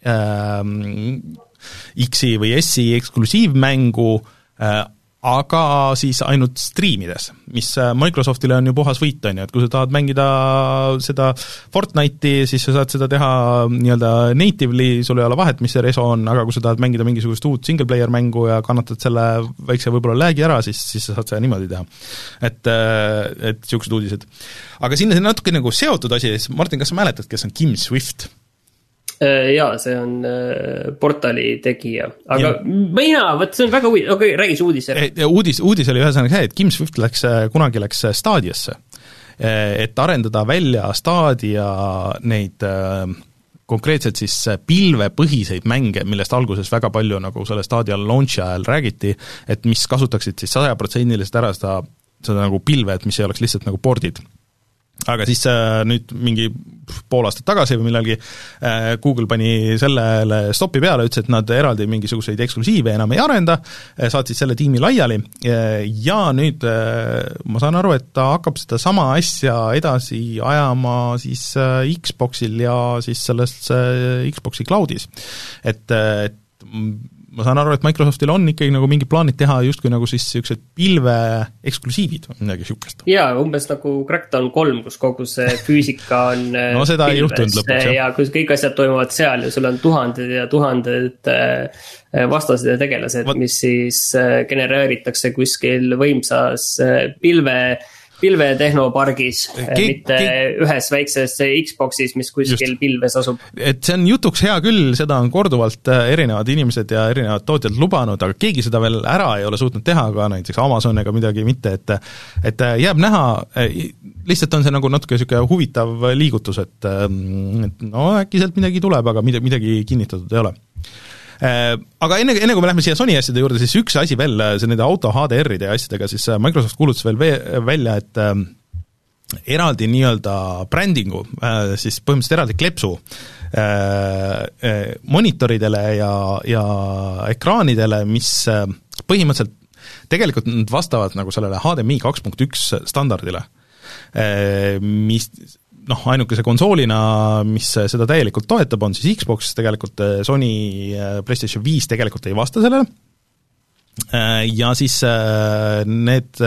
ähm, X-i või S-i eksklusiivmängu äh, aga siis ainult striimides, mis äh, Microsoftile on ju puhas võit, on ju, et kui sa tahad mängida seda Fortnite'i, siis sa saad seda teha nii-öelda natively, sul ei ole vahet, mis see reso on, aga kui sa tahad mängida mingisugust uut single-player mängu ja kannatad selle väikse võib-olla lag'i ära, siis, siis sa saad seda niimoodi teha. et, äh, et niisugused uudised. aga sinna natuke nagu seotud asi, siis Martin, kas sa mäletad, kes on Kim Swift? Äh, jaa, see on äh, portali tegija, aga ja. mina, vot see on väga huvitav, okei okay,, räägi see uudis ära. uudis, uudis oli ühesõnaga see, et Kim Swift läks, äh, kunagi läks Stadiasse, et arendada välja Stadia neid konkreetselt siis pilvepõhiseid mänge, millest alguses väga palju nagu selle Stadia launch'i ajal räägiti, et mis kasutaksid siis sajaprotsendiliselt ära seda, seda nagu pilve, et mis ei oleks lihtsalt nagu pordid aga siis äh, nüüd mingi pool aastat tagasi või millalgi äh, Google pani sellele stopi peale, ütles, et nad eraldi mingisuguseid eksklusiive enam ei arenda, äh, saatsid selle tiimi laiali ja nüüd ma saan aru, et ta hakkab sedasama asja edasi ajama siis Xboxil ja siis selles Xboxi cloud'is. et, et ma saan aru, et Microsoftil on ikkagi nagu mingid plaanid teha justkui nagu siis niisugused pilve eksklusiivid või midagi niisugust. jaa, umbes nagu Crackdown kolm, kus kogu see füüsika on no seda pilves, ei juhtunud lõpuks, jah. ja kus kõik asjad toimuvad seal ja sul on tuhanded ja tuhanded äh, vastased ja tegelased, mis siis äh, genereeritakse kuskil võimsas äh, pilve pilvetehnopargis Ke, mitte ke, ühes väikses Xbox'is, mis kuskil just. pilves asub. et see on jutuks hea küll, seda on korduvalt äh, erinevad inimesed ja erinevad tootjad lubanud, aga keegi seda veel ära ei ole suutnud teha, ka näiteks Amazon ega midagi mitte, et et jääb näha, äh, lihtsalt on see nagu natuke niisugune huvitav liigutus, et ähm, et no äkki sealt midagi tuleb, aga midagi, midagi kinnitatud ei ole aga enne, enne kui me lähme siia Sony asjade juurde, siis üks asi veel, see nende auto HDR-ide ja asjadega, siis äh, Microsoft kuulutas veel ve-, välja, et äh, eraldi nii-öelda brändingu, siis põhimõtteliselt eraldi kleepsu monitoridele ja, ja ekraanidele, mis põhimõtteliselt tegelikult nad vastavad nagu sellele HDMI kaks punkt üks standardile, mis noh, ainukese konsoolina, mis seda täielikult toetab, on siis Xbox, tegelikult Sony PlayStation viis tegelikult ei vasta sellele, ja siis need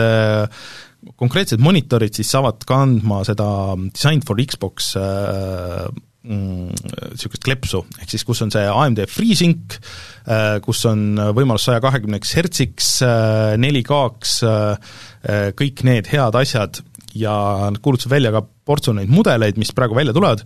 konkreetsed monitorid siis saavad kandma seda Design for Xbox niisugust mm, klepsu, ehk siis kus on see AMD FreeSync, kus on võimalus saja kahekümneks hertsiks, 4K-ks, äh, äh, kõik need head asjad. Ja nad kuulutasid välja ka portsu neid mudeleid, mis praegu välja tulevad,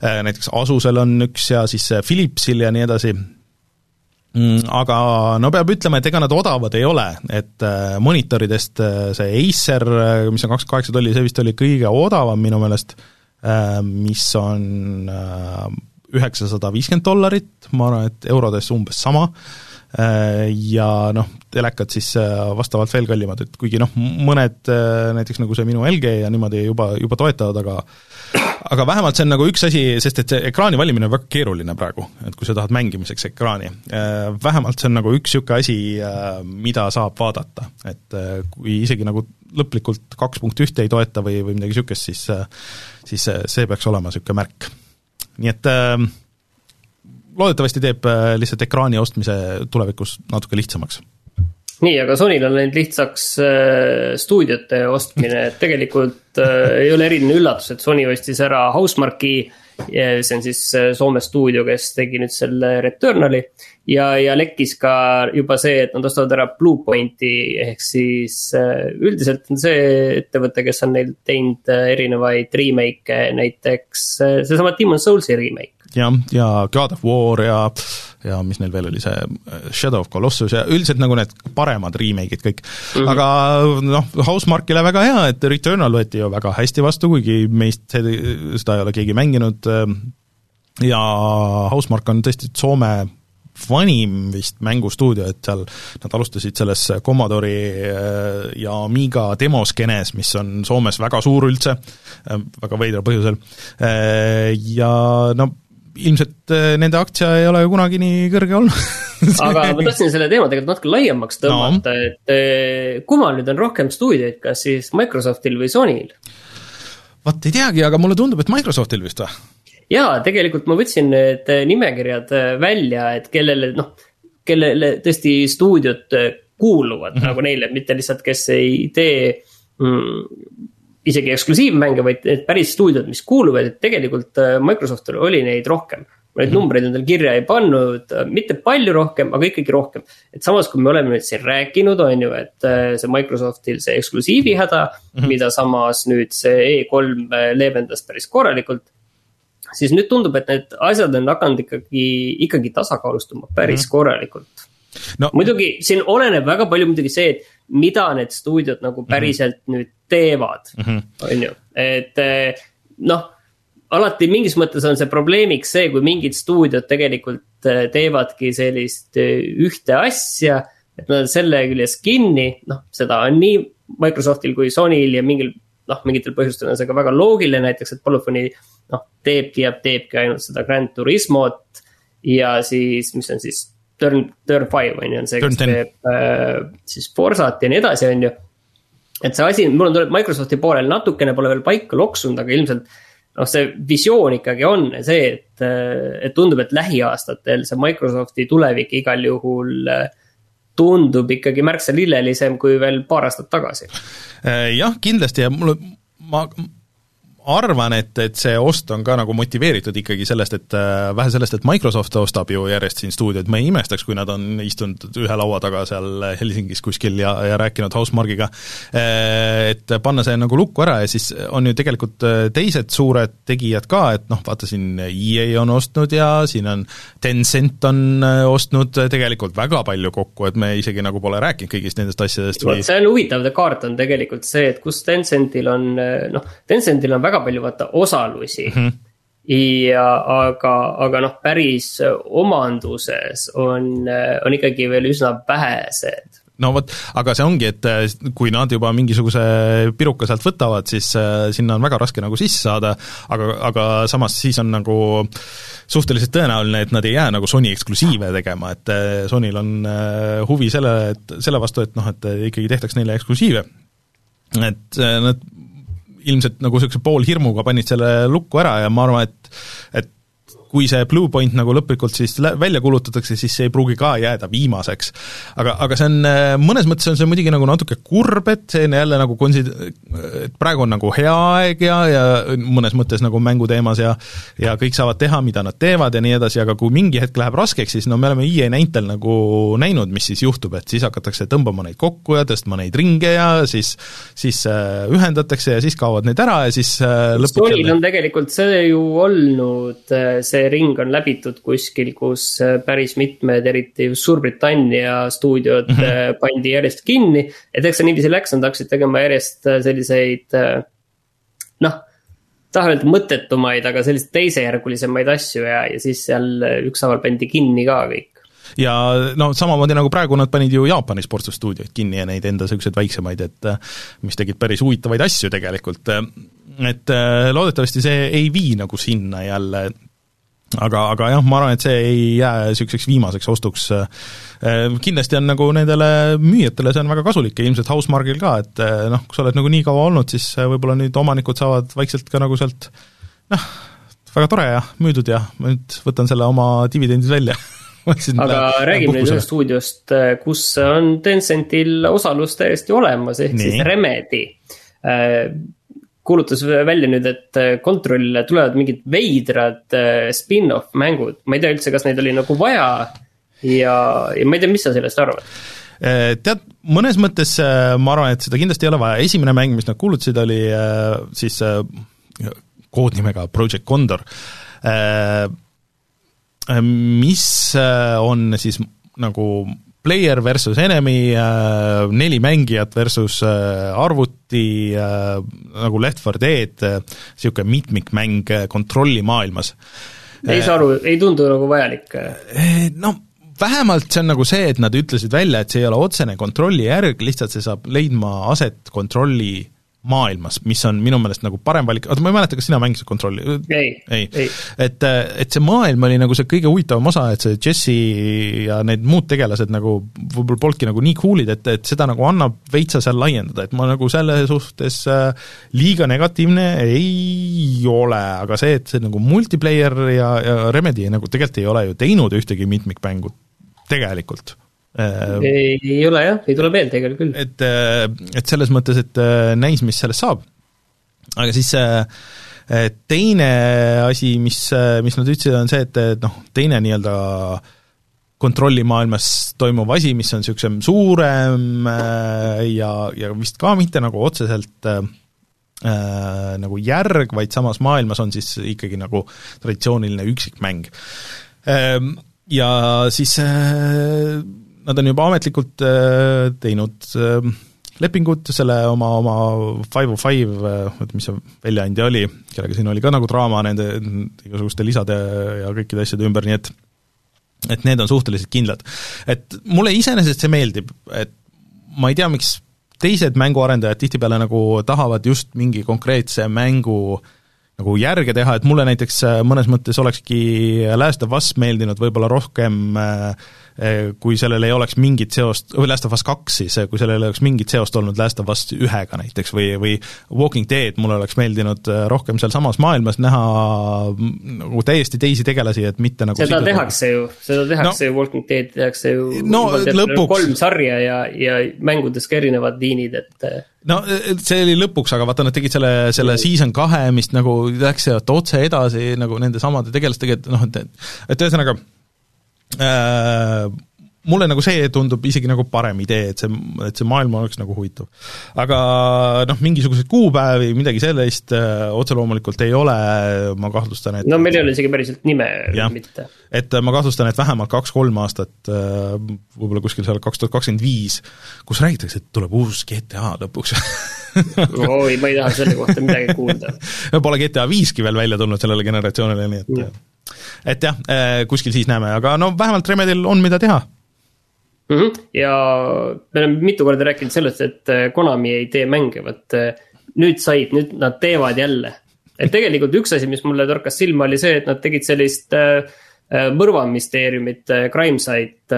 näiteks Asusel on üks ja siis Philipsil ja nii edasi, mm, aga no peab ütlema, et ega nad odavad ei ole, et monitoridest see Acer, mis on kakskümmend kaheksa tolli, see vist oli kõige odavam minu meelest äh,, Äh, mis on äh, üheksasada viiskümmend dollarit, ma arvan, et eurodes umbes sama, äh, ja noh, telekad siis vastavalt veel kallimad, et kuigi noh, mõned näiteks nagu see minu LG ja niimoodi juba, juba toetavad, aga aga vähemalt see on nagu üks asi, sest et see ekraani valimine on väga keeruline praegu, et kui sa tahad mängimiseks ekraani. Vähemalt see on nagu üks niisugune asi, mida saab vaadata, et kui isegi nagu lõplikult kaks punkt ühte ei toeta või, või midagi niisugust, siis siis see peaks olema niisugune märk. nii et äh, loodetavasti teeb äh, lihtsalt ekraani ostmise tulevikus natuke lihtsamaks nii, aga Sonyl on läinud lihtsaks äh, stuudiote ostmine, et tegelikult äh, ei ole eriline üllatus, et Sony ostis ära Housemarque'i see on siis Soome stuudio, kes tegi nüüd selle Returnali. ja, ja lekkis ka juba see, et nad ostavad ära Bluepointi ehk siis üldiselt on see ettevõte, kes on neil teinud erinevaid remake'e, näiteks seesama Demon's Souls'i remake jah, ja God of War ja ja mis neil veel oli, see äh, Shadow of Colossus ja üldiselt nagu need paremad remake'id kõik mm. -hmm. aga noh, Housemarque'ile väga hea, et Returnal võeti ju väga hästi vastu, kuigi meist seda ei ole keegi mänginud äh, ja Housemarque on tõesti Soome vanim vist mängustuudio, et seal nad alustasid selles Commodore'i äh, ja Amiga demoskenes, mis on Soomes väga suur üldse, väga veidral põhjusel, ja no ilmselt äh, nende aktsia ei ole ju kunagi nii kõrge olnud aga ma tahtsin selle teema tegelikult natuke laiemaks tõmmata no., et äh, kummal nüüd on rohkem stuudioid, kas siis Microsoftil või Sonyl? vot ei teagi, aga mulle tundub, et Microsoftil vist või? jaa, tegelikult ma võtsin need äh, nimekirjad välja, et kellele noh, kellele tõesti stuudiod kuuluvad mm -hmm. nagu neile, mitte lihtsalt, kes ei tee mm, isegi eksklusiivmänge, vaid need päris stuudiod, mis kuuluvad, et tegelikult äh, Microsoftil oli neid rohkem. ma neid mhm. numbreid endale kirja ei pannud, äh, mitte palju rohkem, aga ikkagi rohkem. et samas, kui me oleme nüüd siin rääkinud, on ju, et äh, see Microsoftil see eksklusiivi häda mm, -hmm. mida samas nüüd see E3 leevendas päris korralikult. siis nüüd tundub, et need asjad on hakanud ikkagi, ikkagi tasakaalustuma päris mm -hmm. korralikult no.. muidugi siin oleneb väga palju muidugi see, et mida need stuudiod nagu mhm. päriselt mm -hmm. nüüd teevad -hmm. on ju, et eh, noh alati mingis mõttes on see probleemiks see, kui mingid stuudiod tegelikult eh, teevadki sellist eh, ühte asja. et nad on selle küljes kinni, noh, seda on nii Microsoftil kui Sonyl ja mingil, noh, mingitel põhjustel on see ka väga loogiline, näiteks, et Polyphony. noh, teebki ja teebki ainult seda Grand Turismot ja siis, mis on siis Turn, Turn Five on ju, on see, kes teeb äh, siis Forsat ja nii edasi, on ju. et see asi, mul on tulnud Microsofti poolel natukene pole veel paika loksunud, aga ilmselt. noh, see visioon ikkagi on see, et, äh, et tundub, et lähiaastatel see Microsofti tulevik igal juhul äh, tundub ikkagi märksa lillelisem kui veel paar aastat tagasi. Äh, jah, kindlasti ja mulle, ma arvan, et, et see ost on ka nagu motiveeritud ikkagi sellest, et äh, vähe sellest, et Microsoft ostab ju järjest siin stuudioid, ma ei imestaks, kui nad on istunud ühe laua taga seal Helsingis kuskil ja, ja rääkinud Housemarque'iga, äh, et panna see nagu lukku ära ja siis on ju tegelikult äh, teised suured tegijad ka, et noh, vaata siin EA on ostnud ja siin on Tencent on ostnud tegelikult väga palju kokku, et me isegi nagu pole rääkinud kõigist nendest asjadest või see on huvitav kaart on tegelikult see, et kus Tencentil on noh, Tencentil on väga väga palju vaata osalusi mm. -hmm ja aga, aga noh, päris omanduses on, on ikkagi veel üsna vähesed no vot, aga see ongi, et äh, kui nad juba mingisuguse piruka sealt võtavad, siis äh, sinna on väga raske nagu sisse saada, aga, aga samas siis on nagu suhteliselt tõenäoline, et nad ei jää nagu Sony eksklusiive tegema, et äh, Sonyl on huvi selle, et selle vastu, et noh, et ikkagi tehtaks neile eksklusiive. et nad ilmselt nagu niisuguse poolhirmuga panid selle lukku ära ja ma arvan, et et kui see Blue Point nagu lõplikult siis välja kulutatakse, siis see ei pruugi ka jääda viimaseks. aga, aga see on, äh, mõnes mõttes on see muidugi nagu natuke kurb, et see on jälle nagu konsi-, et praegu on nagu hea aeg ja, ja mõnes mõttes nagu mänguteemas ja ja kõik saavad teha, mida nad teevad ja nii edasi, aga kui mingi hetk läheb raskeks, siis no me oleme EA näitel nagu näinud, mis siis juhtub, et siis hakatakse tõmbama neid kokku ja tõstma neid ringe ja siis siis äh, ühendatakse ja siis kaovad need ära ja siis äh, lõpuks Sonyl on tegelikult see ju olnud see ring on läbitud kuskil, kus äh, päris mitmed, eriti Suurbritannia stuudiod mm -hmm. pandi järjest kinni. et eks see niiviisi läks, nad hakkasid tegema järjest äh, selliseid noh tahan öelda mõttetumaid, aga selliseid teisejärgulisemaid asju ja, ja siis seal ükshaaval pandi kinni ka kõik ja no samamoodi nagu praegu nad panid ju Jaapani sportstuudioid kinni ja neid enda niisuguseid väiksemaid, et mis tegid päris huvitavaid asju tegelikult. et loodetavasti see ei vii nagu sinna jälle, aga, aga jah, ma arvan, et see ei jää niisuguseks viimaseks ostuks. Äh, kindlasti on nagu nendele müüjatele see on väga kasulik ja ilmselt Housemarque'il ka, et äh, noh, kui sa oled nagu nii kaua olnud, siis äh, võib-olla nüüd omanikud saavad vaikselt ka nagu sealt noh, väga tore ja müüdud ja ma nüüd võtan selle oma dividendid välja aga räägime nüüd ühest stuudiost, kus on Tencentil osalus täiesti olemas, ehk Nii. siis Remedi kuulutas välja nüüd, et äh, Controlile tulevad mingid veidrad äh, spin-off mängud, ma ei tea üldse, kas neid oli nagu vaja. ja, ja ma ei tea, mis sa sellest arvad. Äh, tead, mõnes mõttes ma arvan, et seda kindlasti ei ole vaja, esimene mäng, mis nad kuulutasid, oli siis koodnimega Project Condor, mis on siis nagu player versus enemy, äh, neli mängijat versus äh, arvuti, äh, nagu Left 4 Dead, niisugune mitmikmäng kontrollimaailmas. ei saa aru, ei tundu nagu vajalik? no vähemalt see on nagu see, et nad ütlesid välja, et see ei ole otsene kontrolli järg, lihtsalt see saab leidma aset kontrolli maailmas, mis on minu meelest nagu parem valik, oota ma ei mäleta, kas sina mängisid Controlli? ei, ei, ei.. et, et see maailm oli nagu see kõige huvitavam osa, et see Jesse ja need muud tegelased nagu võib-olla polnudki nagu nii cool'id, et, et seda nagu annab veitsa seal laiendada, et ma nagu selle suhtes äh, liiga negatiivne ei ole, aga see, et see nagu multiplayer ja, ja Remedy nagu tegelikult ei ole ju teinud ühtegi mitmikmängu tegelikult. Äh, ei, ei ole jah, ei tule meelde igal küll. et, äh, et selles mõttes, et äh, näis, mis sellest saab. aga siis teine asi, mis, mis nad ütlesid, on see, et, et noh, teine nii-öelda kontrollimaailmas toimuv asi, mis on niisugusem suurem ja, ja vist ka mitte nagu otseselt äh, nagu järg, vaid samas maailmas on siis ikkagi nagu traditsiooniline üksikmäng äh,. Ja siis äh, nad on juba ametlikult äh, teinud äh, lepingud selle oma, oma Five of Five, äh, oota, mis see väljaandja oli, kellega siin oli ka nagu draama nende igasuguste lisade ja kõikide asjade ümber, nii et et need on suhteliselt kindlad. et mulle iseenesest see meeldib, et ma ei tea, miks teised mänguarendajad tihtipeale nagu tahavad just mingi konkreetse mängu nagu järge teha, et mulle näiteks mõnes mõttes olekski Last of Us meeldinud võib-olla rohkem äh, kui sellel ei oleks mingit seost, või Last of Us kaks siis, eh, kui sellel ei oleks mingit seost olnud Last of Us ühega näiteks või, või Walking Dead, mulle oleks meeldinud eh, rohkem sealsamas maailmas näha mm, nagu täiesti teisi tegelasi, et mitte nagu seda siduda. tehakse ju, seda tehakse no, ju, Walking Dead tehakse ju no, lõpuks... kolm sarja ja, ja mängudes ka erinevad liinid, et no see oli lõpuks, aga vaata, nad tegid selle, selle season kahe, mis nagu läks otse edasi nagu nende samade tegelastega, et noh, et et ühesõnaga mulle nagu see tundub isegi nagu parem idee, et see, et see maailm oleks nagu huvitav. aga noh, mingisuguseid kuupäevi, midagi sellist äh, otse loomulikult ei ole, ma kahtlustan, et no meil ei ole isegi päriselt nime jah, mitte. et ma kahtlustan, et vähemalt kaks-kolm aastat, äh, võib-olla kuskil seal kaks tuhat kakskümmend viis, kus räägitakse, et tuleb uus GTA lõpuks. Oi, ma ei taha selle kohta midagi kuulda. Pole GTA viiski veel välja tulnud sellele generatsioonile, nii et mm et jah, äh, kuskil siis näeme, aga no vähemalt Remedil on, mida teha mm. -hmm. ja me oleme mitu korda rääkinud sellest, et äh, Konami ei tee mänge, vot äh, nüüd said, nüüd nad teevad jälle. et tegelikult üks asi, mis mulle torkas silma, oli see, et nad tegid sellist mõrvaministeeriumit, Crime Site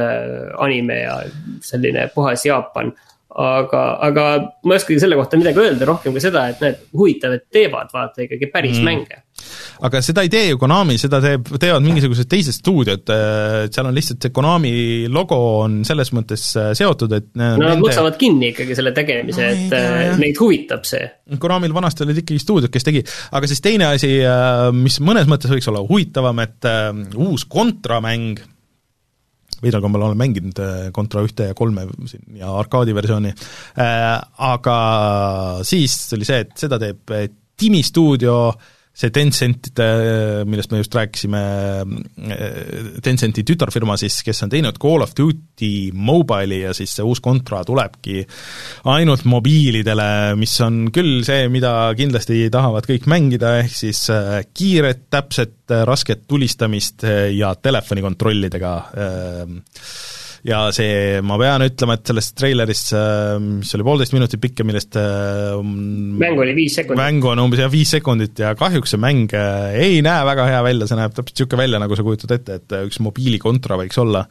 anime ja selline puhas Jaapan aga, aga ma ei oskagi selle kohta midagi öelda, rohkem ka seda, et näed, huvitav, et teevad vaata ikkagi päris mm. mänge. Aga seda ei tee ju Konami, seda teeb, teevad mingisugused teised stuudiod, seal on lihtsalt see Konami logo on selles mõttes äh, seotud, et no nende... nad maksavad kinni ikkagi selle tegemise no,, et tea, äh, neid huvitab see. Konamil vanasti olid ikkagi stuudiod, kes tegi, aga siis teine asi, äh, mis mõnes mõttes võiks olla huvitavam, et uus kontramäng, veidral kombel olen mänginud Contra ühte ja kolme siin ja arkaadi versiooni äh,, aga siis oli see, et seda teeb Timi stuudio äh, see Tencentide, millest me just rääkisime, Tencenti tütarfirma siis, kes on teinud Call of Duty Mobile'i ja siis see uus Contra tulebki ainult mobiilidele, mis on küll see, mida kindlasti tahavad kõik mängida, ehk siis äh, kiiret, täpset, rasket tulistamist ja telefonikontrollidega äh, ja see, ma pean ütlema, et sellest treilerist, äh, mis oli poolteist minutit pikk ja millest äh, mäng oli viis sekundit. mängu on umbes jah, viis sekundit ja kahjuks see mäng äh, ei näe väga hea välja, see näeb täpselt niisugune välja, nagu sa kujutad ette, et üks mobiilikontra võiks olla,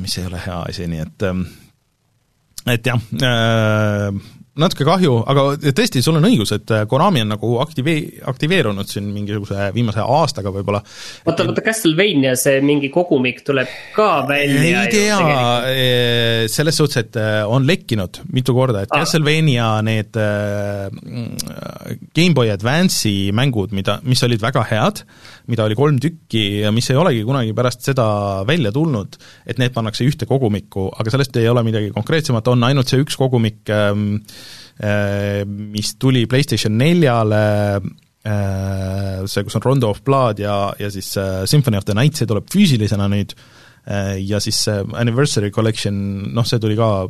mis ei ole hea asi, nii et et jah, natuke kahju, aga tõesti, sul on õigus, et Konami on nagu aktivee-, aktiveerunud siin mingisuguse viimase aastaga võib-olla. oota, oota, Castlevania see mingi kogumik tuleb ka välja? ei tea, eh, selles suhtes, et eh, on lekkinud mitu korda, et ah. Castlevania need äh, Gameboy Advance'i mängud, mida, mis olid väga head, mida oli kolm tükki ja mis ei olegi kunagi pärast seda välja tulnud, et need pannakse ühte kogumikku, aga sellest ei ole midagi konkreetsemat, on ainult see üks kogumik ähm,, Äh, mis tuli PlayStation neljale, äh, see, kus on Rondo of Blood ja, ja siis äh, Symphony of the Night, see tuleb füüsilisena nüüd, ja siis see Anniversary Collection, noh, see tuli ka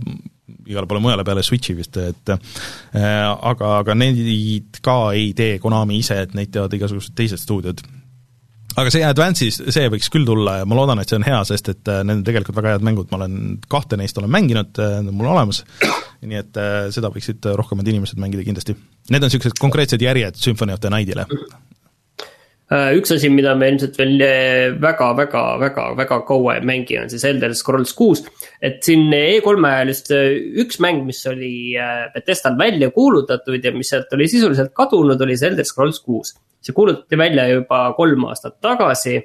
igale poole mujale peale Switchi vist, et aga, aga neid ka ei tee Konami ise, et neid teevad igasugused teised stuudiod aga see Advance'is, see võiks küll tulla ja ma loodan, et see on hea, sest et äh, need on tegelikult väga head mängud, ma olen, kahte neist olen mänginud, äh, need on mul olemas, nii et äh, seda võiksid rohkemad inimesed mängida kindlasti. Need on niisugused konkreetsed järjed Symphony of the Night'ile. Üks asi, mida me ilmselt veel väga, väga, väga, väga kaua ei mängi, on siis Elder Scrolls kuus. et siin E3-e ajal just üks mäng, mis oli Bethesdal välja kuulutatud ja mis sealt oli sisuliselt kadunud, oli see Elder Scrolls kuus see kuulutati välja juba kolm aastat tagasi.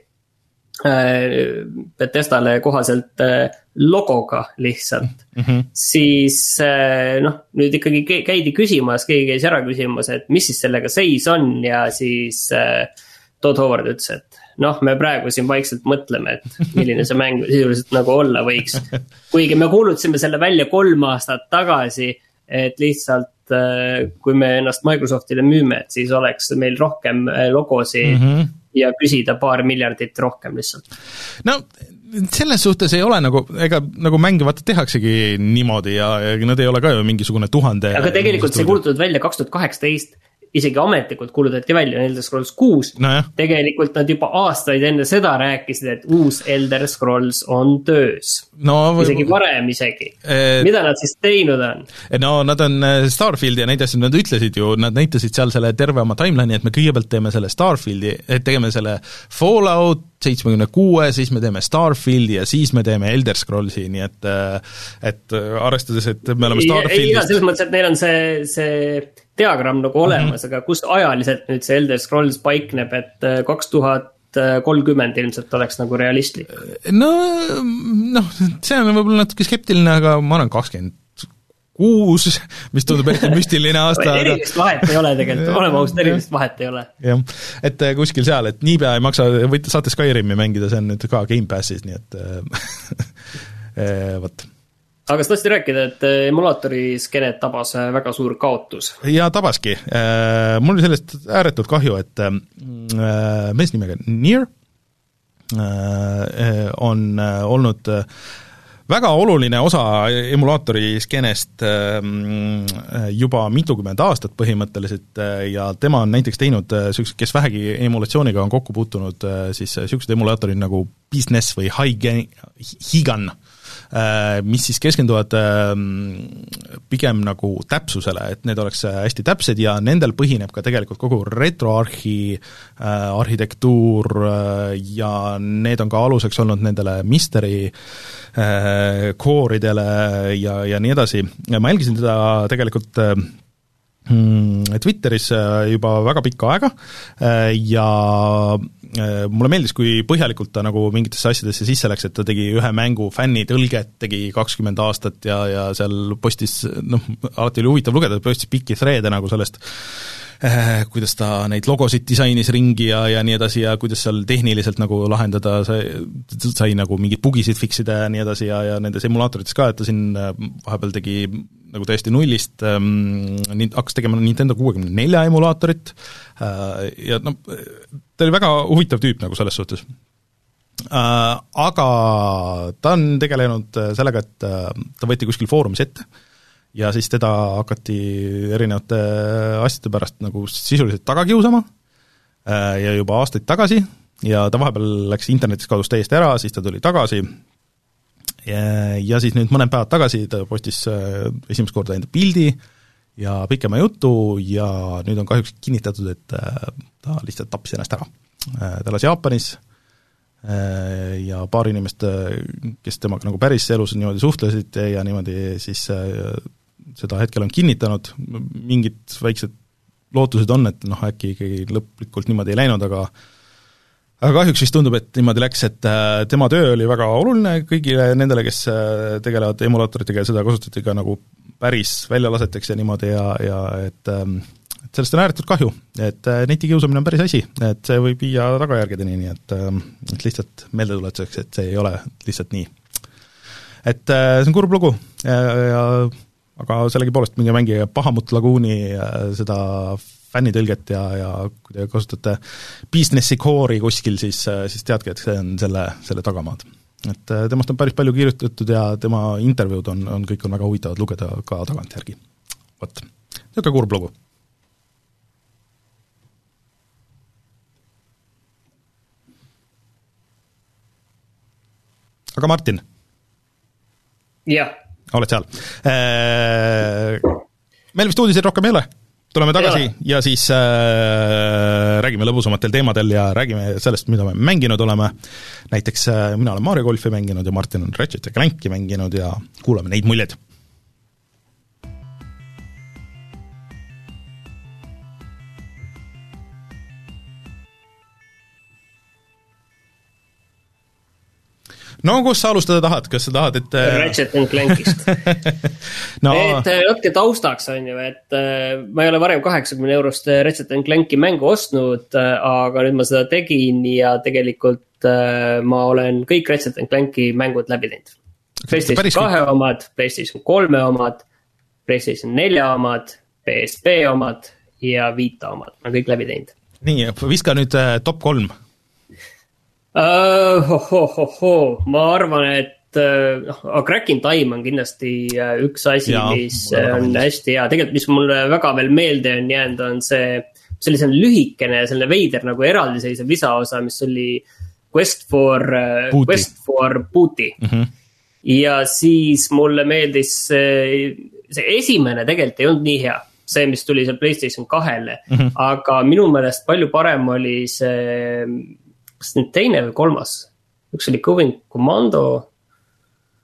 Äh, Betestale kohaselt äh, logoga lihtsalt mm, -hmm. siis äh, noh, nüüd ikkagi käidi küsimas, keegi käis ära küsimas, et mis siis sellega seis on ja siis Todd Howard ütles, et noh, me praegu siin vaikselt mõtleme, et milline see mäng sisuliselt nagu olla võiks. kuigi me kuulutasime selle välja kolm aastat tagasi, et lihtsalt äh, kui me ennast Microsoftile müüme, et siis oleks meil rohkem äh, logosid mm -hmm. ja küsida paar miljardit rohkem lihtsalt. no selles suhtes ei ole nagu, ega nagu mänge vaata tehaksegi niimoodi ja, ja nad ei ole ka ju mingisugune tuhande aga tegelikult see kuulutatud välja kaks tuhat kaheksateist isegi ametlikult kuulutati välja Elder Scrolls kuus no. tegelikult nad juba aastaid enne seda rääkisid, et uus Elder Scrolls on töös no,. isegi varem isegi e.... mida nad siis teinud on? no nad on äh, Starfieldi ja neid asju, nad ütlesid ju, nad näitasid seal selle terve oma timeline'i, et me kõigepealt teeme selle Starfieldi, et tegeme selle Fallout seitsmekümne kuue, siis me teeme Starfieldi ja siis me teeme Elder Scrollsi, nii et äh, et arvestades, et me oleme Starfieldist ei, selles mõttes, et neil on see, see diagramm nagu olemas mm, -hmm. aga kus ajaliselt nüüd see Elder Scrolls paikneb, et äh, kaks tuhat kolmkümmend ilmselt oleks nagu realistlik? no noh, see on võib-olla natuke skeptiline, aga ma arvan kakskümmend kuus, mis tundub eriti müstiline aasta erilist vahet ei ole tegelikult, oleme ausad, erilist vahet ei ole. jah, et äh, kuskil seal, et niipea ei maksa, võite, saate Skyrimi mängida, see on nüüd ka Gamepassis, nii et äh, vot aga sa tahtsid rääkida, et äh, emulaatori skeenet tabas äh, väga suur kaotus. jaa, tabaski. Äh, mul oli sellest ääretult kahju, et mees nimega Nier on olnud väga oluline osa emulaatori skeenest juba mitukümmend aastat põhimõtteliselt ja tema on näiteks teinud niisugused, kes vähegi emulatsiooniga on kokku puutunud, siis niisugused emulaatorid nagu Business või Higan, Higan mis siis keskenduvad pigem nagu täpsusele, et need oleks hästi täpsed ja nendel põhineb ka tegelikult kogu retroarhi arhitektuur ja need on ka aluseks olnud nendele Mystery kooridele ja, ja nii edasi. ma jälgisin teda tegelikult Twitteris äh, juba väga pikka aega. Äh, ja äh, mulle meeldis, kui põhjalikult ta nagu mingitesse asjadesse sisse läks, et ta tegi ühe mängu fännitõlget, tegi kakskümmend aastat ja, ja seal postis noh, alati oli huvitav lugeda, ta postis pikki thread'e nagu sellest kuidas ta neid logosid disainis ringi ja, ja nii edasi ja kuidas seal tehniliselt nagu lahendada, sai, sai nagu mingeid bugisid fix ida ja nii edasi ja, ja nendes emulaatorites ka, et ta siin vahepeal tegi nagu täiesti nullist ähm,, hakkas tegema Nintendo kuuekümne nelja emulaatorit äh, ja noh, ta oli väga huvitav tüüp nagu selles suhtes äh,. Aga ta on tegelenud sellega, et äh, ta võeti kuskil foorumis ette äh, ja siis teda hakati erinevate asjade pärast nagu sisuliselt taga kiusama äh, ja juba aastaid tagasi ja ta vahepeal läks internetis kadus täiesti ära, siis ta tuli tagasi ja, ja siis nüüd mõned päevad tagasi ta postis äh, esimest korda enda pildi ja pikema jutu ja nüüd on kahjuks kinnitatud, et äh, ta lihtsalt tappis ennast ära. ta elas Jaapanis ja paar inimest, kes temaga nagu päris elus niimoodi suhtlesid ja niimoodi siis seda hetkel on kinnitanud, mingid väiksed lootused on, et noh, äkki ikkagi lõplikult niimoodi ei läinud, aga aga kahjuks vist tundub, et niimoodi läks, et äh, tema töö oli väga oluline kõigile nendele, kes äh, tegelevad emulaatoritega ja seda kasutati ka nagu päris väljalaseteks ja niimoodi ja, ja et ähm, et sellest on ääretult kahju, et äh, netikiusamine on päris asi, et see võib viia tagajärgedeni, nii et, ähm, et lihtsalt meeldetuletuseks, et see ei ole lihtsalt nii. et see on kurb lugu. Ja, ja aga sellegipoolest minge mängige Bahamut Lagooni äh, seda fännitõlget ja, ja kui te kasutate business'i core'i kuskil, siis, siis teadke, et see on selle, selle tagamaad. et äh, temast on päris palju kirjutatud ja tema intervjuud on, on, kõik on väga huvitavad lugeda ka tagantjärgi. vot, niisugune kurb lugu. aga Martin? jah oled seal. Äh, meil vist uudiseid rohkem ei ole, tuleme tagasi ja, siis äh, räägime lõbusamatel teemadel ja räägime sellest, mida me mänginud oleme. näiteks äh, mina olen Mario golfi mänginud ja Martin on Ratchet ja Clanki mänginud ja kuulame neid muljeid no kus sa alustada tahad, kas sa tahad, et äh, Ratchet and Clankist no. et äh, natuke taustaks on ju, et äh, ma ei ole varem kaheksakümne eurost Ratchet and Clanki mängu ostnud, aga nüüd ma seda tegin ja tegelikult ma olen kõik Ratchet and Clanki mängud läbi teinud. PlayStation kahe omad, PlayStation kolme omad, PlayStation nelja omad, PSP omad ja Vita omad, ma olen kõik läbi teinud. nii, viska nüüd top kolm uh,? Ohohohoo, ma arvan, et äh, noh uh,, Crack in Time on kindlasti uh, üks asi, mis on hästi hea, tegelikult, mis mulle väga veel meelde on jäänud, on see. selline lühikene, selline veider nagu eraldiseisev lisaosa, mis oli Quest for uh,, Quest for Booty mm. -hmm. ja siis mulle meeldis see, see esimene tegelikult ei olnud nii hea see, mis tuli seal Playstation kahele mm, -hmm. aga minu meelest palju parem oli see kas nüüd teine või kolmas, üks oli Going Commando.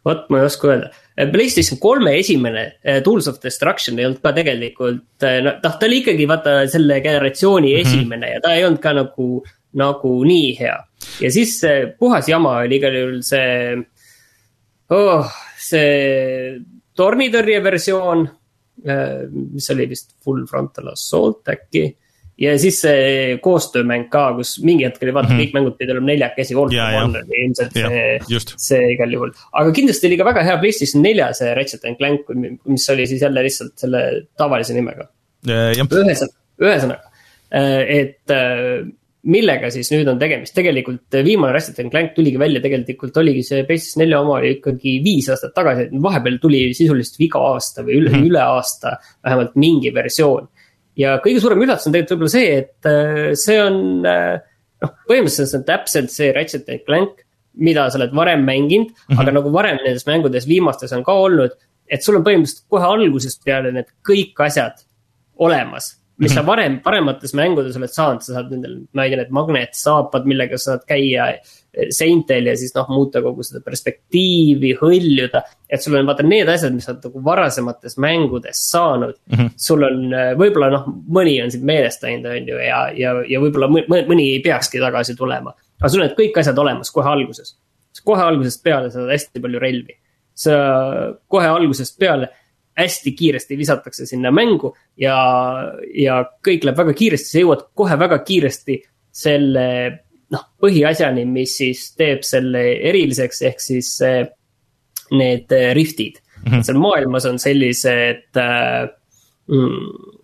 vot ma ei oska öelda, PlayStation kolme esimene eh, Tools of Destruction ei olnud ka tegelikult, eh, noh ta oli ikkagi vaata selle generatsiooni mm -hmm. esimene ja ta ei olnud ka nagu, nagu nii hea. ja siis see puhas jama oli igal juhul see oh,, see tornitõrje versioon, eh, mis oli vist full frontal assault äkki ja siis see koostöömäng ka, kus mingi hetk oli vaata mm -hmm. kõik mängud pidid olema neljakesi, All for One oli ilmselt ja, see, see igal juhul. aga kindlasti oli ka väga hea PlayStation nelja see Ratchet and Clank, mis oli siis jälle lihtsalt selle tavalise nimega. ühesõnaga, ühesõnaga, äh, et äh, millega siis nüüd on tegemist, tegelikult viimane Ratchet and Clank tuligi välja, tegelikult oligi see PlayStation nelja oma oli ikkagi viis aastat tagasi, vahepeal tuli sisuliselt iga aasta või üle mm, -hmm. üle aasta vähemalt mingi versioon ja kõige suurem üllatus on tegelikult võib-olla see, et äh, see on äh, noh, põhimõtteliselt see on täpselt see Ratchet and Clank, mida sa oled varem mänginud mm, -hmm. aga nagu varem nendes mängudes viimastes on ka olnud. et sul on põhimõtteliselt kohe algusest peale need kõik asjad olemas mis sa mhm. varem, paremates mängudes oled saanud, sa saad nendel, ma ei tea, need magnetsaapad, millega sa saad käia seintel ja siis noh, muuta kogu seda perspektiivi, hõljuda. et sul on vaata need asjad, mis sa oled nagu varasemates mängudes saanud mm. -hmm. sul on võib-olla noh, mõni on sind meelest läinud, on ju, ja, ja, ja võib-olla mõni ei peakski tagasi tulema. aga sul on need kõik asjad olemas kohe alguses. kohe algusest peale sa saad hästi palju relvi. sa kohe algusest peale hästi kiiresti visatakse sinna mängu ja, ja kõik läheb väga kiiresti, sa jõuad kohe väga kiiresti selle noh, põhiasjani, mis siis teeb selle eriliseks, ehk siis äh, need riftid mm. -hmm. seal maailmas on sellised äh,,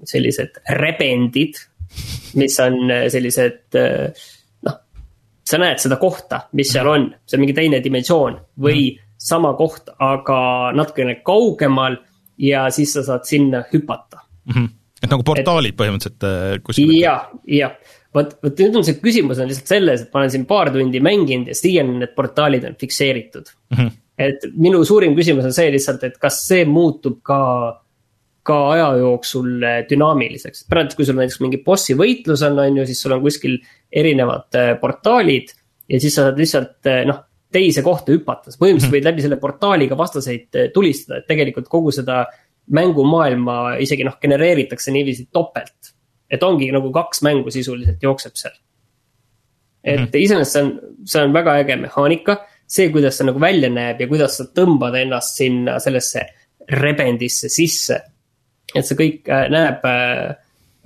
sellised rebendid, mis on sellised noh, sa näed seda kohta, mis seal on, see on mingi teine dimensioon või mm -hmm. sama koht, aga natukene kaugemal ja siis sa saad sinna hüpata mm. -hmm. et nagu portaalid et, põhimõtteliselt kuskil. jah, jah, vot, vot nüüd on see küsimus on lihtsalt selles, et ma olen siin paar tundi mänginud ja siiani need portaalid on fikseeritud mm. -hmm. et minu suurim küsimus on see lihtsalt, et kas see muutub ka, ka aja jooksul äh, dünaamiliseks. praegu, kui sul näiteks mingi bossi võitlus on, on ju, siis sul on kuskil erinevad äh, portaalid ja siis sa saad lihtsalt noh teise kohta hüpata, sa põhimõtteliselt mhm. võid läbi selle portaaliga vastaseid eh, tulistada, et tegelikult kogu seda mängumaailma isegi noh, genereeritakse niiviisi topelt. Et ongi nagu kaks mängu sisuliselt jookseb seal. et mm -hmm. iseenesest see on, see on väga äge mehaanika, see, kuidas see nagu välja näeb ja kuidas sa tõmbad ennast sinna sellesse rebendisse sisse. et see kõik äh, näeb äh,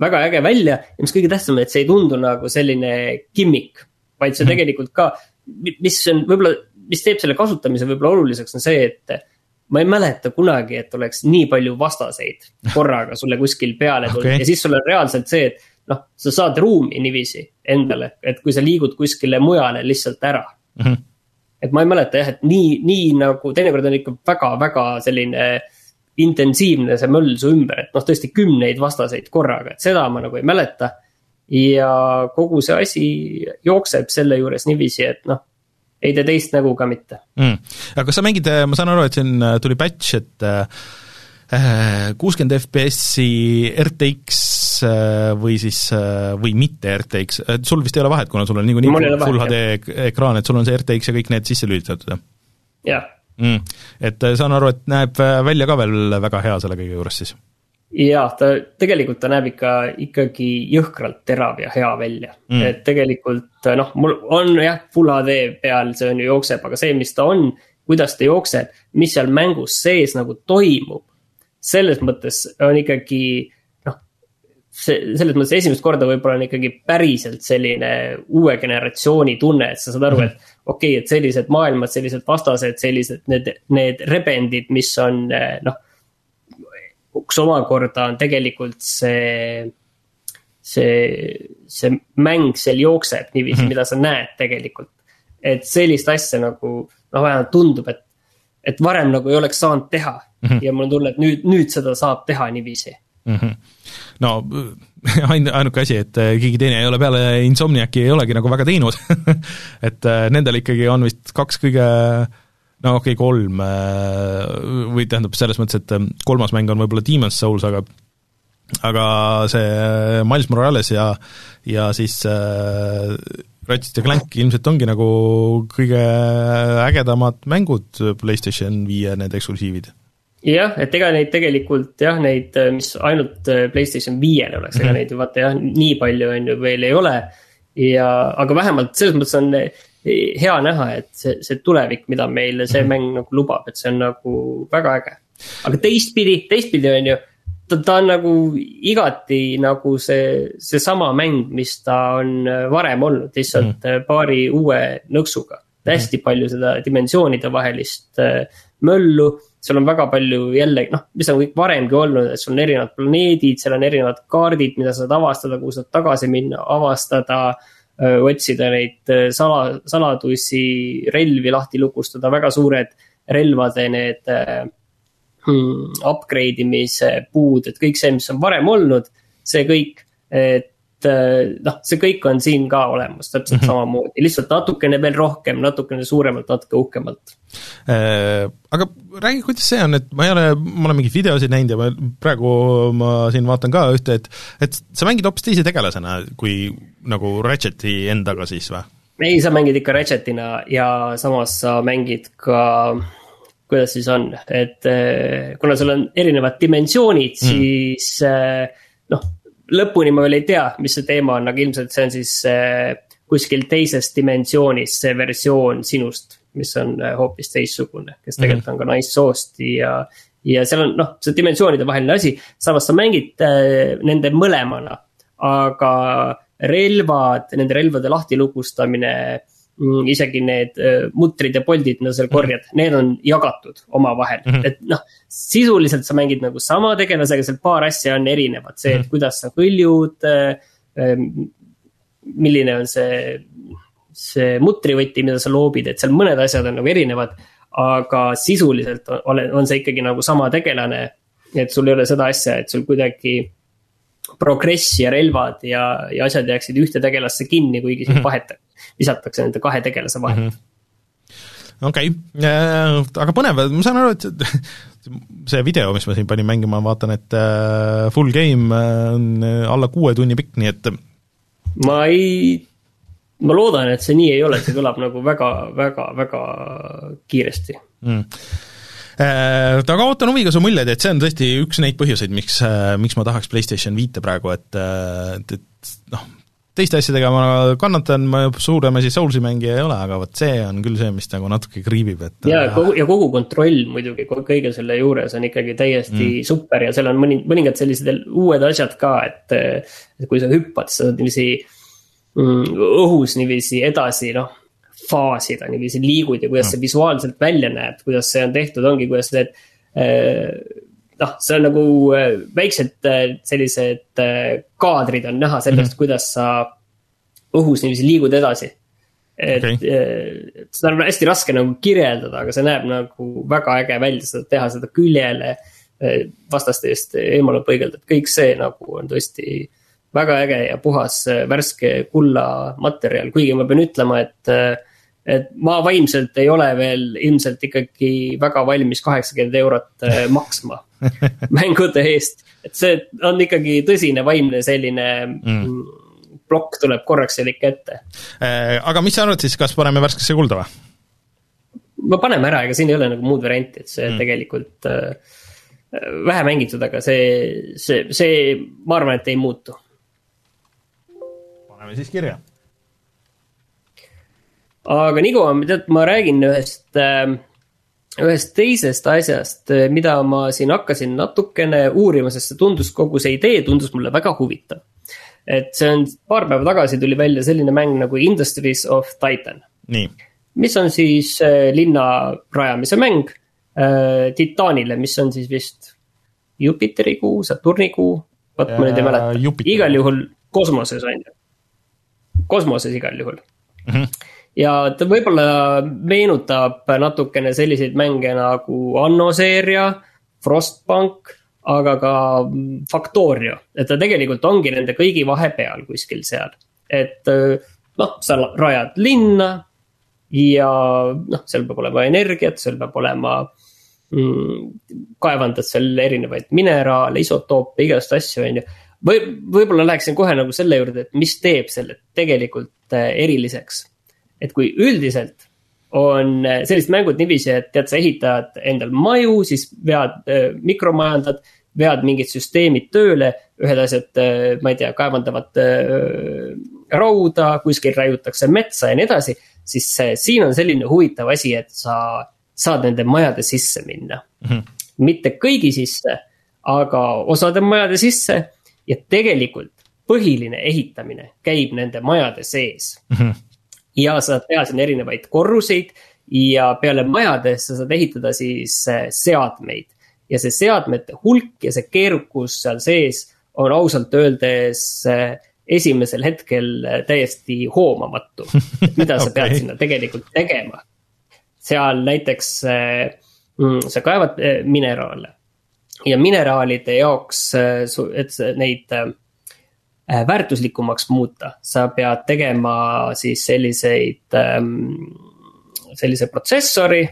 väga äge välja ja mis kõige tähtsam, et see ei tundu nagu selline gimmick, vaid see mm -hmm. tegelikult ka mis on võib-olla, mis teeb selle kasutamise võib-olla oluliseks, on see, et ma ei mäleta kunagi, et oleks nii palju vastaseid korraga sulle kuskil peale tulnud okay. ja siis sul on reaalselt see, et noh, sa saad ruumi niiviisi endale, et kui sa liigud kuskile mujale lihtsalt ära mm. -hmm. et ma ei mäleta jah, et nii, nii nagu teinekord on ikka väga-väga selline intensiivne see möll su ümber, et noh, tõesti kümneid vastaseid korraga, et seda ma nagu ei mäleta ja kogu see asi jookseb selle juures niiviisi, et noh, ei tee teist nägu ka mitte. Mm.. aga kas sa mängid, ma saan aru, et siin äh, tuli batch, et äh, kuuskümmend FPS-i RTX äh, või siis, või mitte RTX, sul vist ei ole vahet, kuna sul on niikuinii full HD ekraan, et sul on see RTX ja kõik need sisse lülitatud, jah? jah. Mm.. et saan aru, et näeb välja ka veel väga hea selle kõige juures siis jah, ta tegelikult ta näeb ikka ikkagi jõhkralt terav ja hea välja mm., et tegelikult noh, mul on jah, full HD peal, see on ju jookseb, aga see, mis ta on, kuidas ta jookseb, mis seal mängus sees nagu toimub. selles mõttes on ikkagi noh, see, selles mõttes esimest korda võib-olla on ikkagi päriselt selline uue generatsiooni tunne, et sa saad aru, et okei okay,, et sellised maailmad, sellised vastased, sellised need, need rebendid, mis on noh kus omakorda on tegelikult see, see, see mäng seal jookseb niiviisi mm, -hmm. mida sa näed tegelikult. et sellist asja nagu noh, vähemalt tundub, et, et varem nagu ei oleks saanud teha mm. -hmm. ja mul on tunne, et nüüd, nüüd seda saab teha niiviisi mm. -hmm. no ain-, ainuke asi, et äh, keegi teine ei ole peale Insomniaci ei olegi nagu väga teinud et äh, nendel ikkagi on vist kaks kõige no okei okay,, kolm äh, või tähendab, selles mõttes, et äh, kolmas mäng on võib-olla Demon's Souls, aga aga see äh, Miles Morales ja, ja siis äh, Ratchet ja Clank ilmselt ongi nagu kõige ägedamad mängud PlayStation viie need eksklusiivid. jah, et ega neid tegelikult jah, neid, mis ainult PlayStation viiele oleks mm, -hmm. ega mhm. neid ju vaata jah, nii palju on ju veel ei ole. ja, aga vähemalt selles mõttes on hea näha, et see, see tulevik, mida meile see -hmm. mäng nagu lubab, et see on nagu väga äge. aga teistpidi, teistpidi on ju, ta, ta on nagu igati nagu see, seesama mäng, mis ta on äh, varem olnud, lihtsalt mm paari uue nõksuga. hästi palju seda dimensioonide vahelist äh, möllu seal on väga palju jälle noh, mis on kõik varemgi olnud, et sul on erinevad planeedid, seal on erinevad kaardid, mida sa saad avastada, kuhu saad tagasi minna, avastada Äh, otsida neid sala, saladusi, relvi lahti lukustada, väga suured relvade need hmm, upgrade imise puud, et kõik see, mis on varem olnud, see kõik. et noh, see kõik on siin ka olemas täpselt mm -hmm. samamoodi, lihtsalt natukene veel rohkem, natukene suuremalt, natuke uhkemalt aga räägi, kuidas see on, et ma ei ole, ma olen mingeid videosid näinud ja ma praegu ma siin vaatan ka ühte, et et sa mängid hoopis teise tegelasena kui nagu Ratcheti endaga siis või? ei, sa mängid ikka Ratchetina ja samas sa mängid ka kuidas siis on, et äh, kuna sul on erinevad dimensioonid mm., siis äh, noh, lõpuni ma veel ei tea, mis see teema on, aga ilmselt see on siis äh, kuskil teises dimensioonis see versioon sinust, mis on hoopis teistsugune, kes tegelikult on ka naissoost ja. ja seal on noh, see dimensioonide vaheline asi, samas sa mängid äh, nende mõlemana, aga relvad, nende relvade lahtilukustamine Mm, isegi need äh, mutrid ja poldid, mida seal korjad mm, -hmm. need on jagatud omavahel mm, -hmm. et noh. sisuliselt sa mängid nagu sama tegelasega, seal paar asja on erinevad, see, et mhm. kuidas sa hõljud äh,. Ähm, milline on see, see mutrivõti, mida sa loobid, et seal mõned asjad on nagu erinevad. aga sisuliselt on, on see ikkagi nagu sama tegelane. et sul ei ole seda asja, et sul kuidagi progress ja relvad ja, ja asjad jääksid ühte tegelasse kinni, kuigi mm -hmm. vahetakse visatakse nende kahe tegelase vahelt mm. -hmm. okei okay., äh, aga põnev, ma saan aru, et see video, mis ma siin panin mängima, ma vaatan, et äh, full game äh, on alla kuue tunni pikk, nii et ma ei, ma loodan, et see nii ei ole, see kõlab nagu väga, väga, väga kiiresti mm aga ootan huviga su muljeid, et see on tõesti üks neid põhjuseid, miks, miks ma tahaks PlayStation viite praegu, et, et, et noh, teiste asjadega ma kannatan, ma suurem asi Soulsi mängija ei ole, aga vot see on küll see, mis nagu natuke kriibib, et ja kogu, ja kogu kontroll muidugi kõige selle juures on ikkagi täiesti mm. super ja seal on mõni, mõningad sellised uued asjad ka, et. et kui sa hüppad, sa saad niiviisi mm, õhus niiviisi edasi, noh faasida, niiviisi liigud ja kuidas see visuaalselt välja näeb, kuidas see on tehtud, ongi, kuidas need äh, noh, see on nagu äh, väiksed äh, sellised kaadrid on näha sellest mm, -hmm. kuidas sa õhus niiviisi liigud edasi. et okay. seda on hästi raske nagu kirjeldada, aga see näeb nagu väga äge välja, seda teha seda küljele vastaste eest eemale põigelda, et kõik see nagu on tõesti väga äge ja puhas värske kulla materjal, kuigi ma pean ütlema, et et ma vaimselt ei ole veel ilmselt ikkagi väga valmis kaheksakümmend eurot maksma mängude eest. et see on ikkagi tõsine vaimne selline mm. plokk tuleb korraks seal ikka ette. Äh, aga mis sa arvad siis, kas paneme värskesse kulda või? no paneme ära, ega siin ei ole nagu muud varianti, et see mm. tegelikult äh, vähe mängitud, aga see, see, see, ma arvan, et ei muutu. paneme siis kirja. Aga niikaua, tead, ma räägin ühest äh, ühest teisest asjast, eh, mida ma siin hakkasin natukene uurima, sest see tundus, kogu see idee tundus mulle väga huvitav. et see on, paar päeva tagasi tuli välja selline mäng nagu Industries of Titan. mis on siis äh, linna rajamise mäng äh, Titanile, mis on siis vist Jupiteri kuu, Saturni kuu, vot ma nüüd ei mäleta, igal juhul kosmoses on ju. kosmoses igal juhul mm. -hmm ja ta võib-olla meenutab natukene selliseid mänge nagu Anno seeria, Frostpunk, aga ka Factorio, et ta tegelikult ongi nende kõigi vahepeal kuskil seal. et noh, sa rajad linna ja noh, seal peab olema energiat, seal peab olema mm,. kaevandad seal erinevaid mineraale, isotoope, igast asju, on ju. või võib-olla läheksin kohe nagu selle juurde, et mis teeb selle tegelikult äh, eriliseks et kui üldiselt on äh, sellised mängud niiviisi, et tead, sa ehitad endal maju, siis vead, äh, mikromajandad, vead mingid süsteemid tööle, ühed asjad, äh, ma ei tea, kaevandavad rauda, kuskil raiutakse metsa ja nii edasi. siis siin on selline huvitav asi, et sa saad nende majade sisse minna mm. -hmm. mitte kõigi sisse, aga osade majade sisse ja tegelikult põhiline ehitamine käib nende majade sees mm. -hmm ja saad teha siin erinevaid korruseid ja peale majade sa saad ehitada siis äh, seadmeid. ja see seadmete hulk ja see keerukus seal sees on ausalt öeldes äh, esimesel hetkel äh, täiesti hoomamatu. et mida sa okay. pead sinna tegelikult tegema. seal näiteks mm, sa kaevad mineraale ja mineraalide jaoks, et neid väärtuslikumaks muuta, sa pead tegema siis selliseid ähm,, sellise protsessori.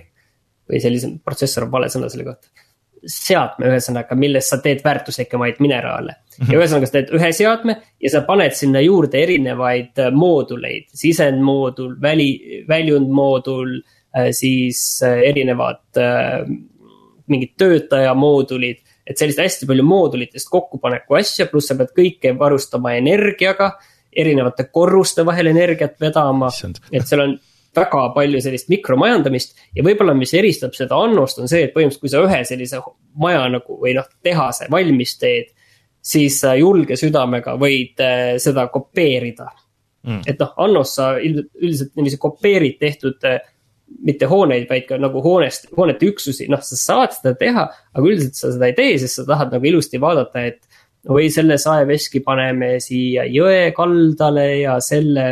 või sellise, protsessor on vale sõna selle kohta seadme, ühesõnaga, milles sa teed väärtuslikumaid mineraale. ja mhm. ühesõnaga, sa teed ühe seadme ja sa paned sinna juurde erinevaid äh, mooduleid, sisendmoodul, väli, väljundmoodul, äh, siis äh, erinevad mingid töötajamoodulid. Et sellist hästi palju moodulitest kokkupaneku asja, pluss sa pead kõike varustama energiaga, erinevate korruste vahel energiat vedama, et seal on väga palju sellist mikromajandamist. Ja võib-olla, mis eristab seda Annost, on see, et põhimõtteliselt, kui sa ühe sellise maja nagu või noh, tehase valmis teed. siis sa julge südamega võid äh, seda kopeerida. Mm.. et noh, Annos sa ilmselt üldiselt niiviisi kopeerid tehtud äh, mitte hooneid, vaid ka nagu hoonest, hoonete üksusi, noh, sa saad seda teha, aga üldiselt sa seda ei tee, sest sa tahad nagu ilusti vaadata, et. või selle saeveski paneme siia jõe kaldale ja selle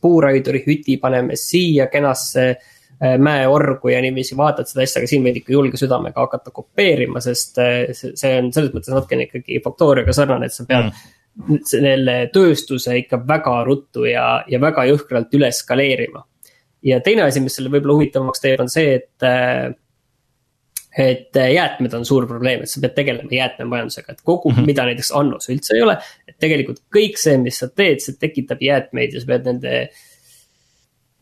puuraiduri hüti paneme siia kenasse äh, mäeorgu ja niiviisi vaatad seda asja, aga siin võid ikka julge südamega hakata kopeerima, sest äh, see on selles mõttes natukene ikkagi faktooriaga sarnane, et sa pead mm. selle tööstuse ikka väga ruttu ja, ja väga jõhkralt üle skaleerima. Ja teine asi, mis selle võib-olla huvitavamaks teeb, on see, et äh, et jäätmed on suur probleem, et sa pead tegelema jäätmemajandusega, et kogu mm, -hmm. mida näiteks Annos üldse ei ole. et tegelikult kõik see, mis sa teed, see tekitab jäätmeid ja sa pead nende,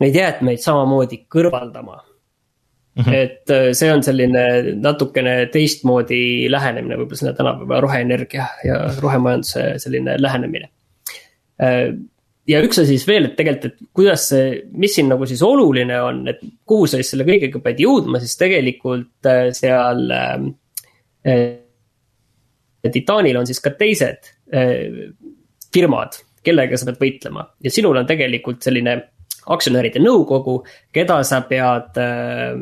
neid jäätmeid samamoodi kõrvaldama mm. -hmm. et äh, see on selline natukene teistmoodi lähenemine võib-olla sinna tänapäeva roheenergia ja rohemajanduse selline lähenemine äh, ja üks asi siis veel, et tegelikult, et kuidas see, mis siin nagu siis oluline on, et kuhu sa siis selle kõigega pead jõudma, siis tegelikult äh, seal äh, äh, Titanil on siis ka teised äh, firmad, kellega sa pead võitlema. Ja sinul on tegelikult selline aktsionäride nõukogu, keda sa pead äh,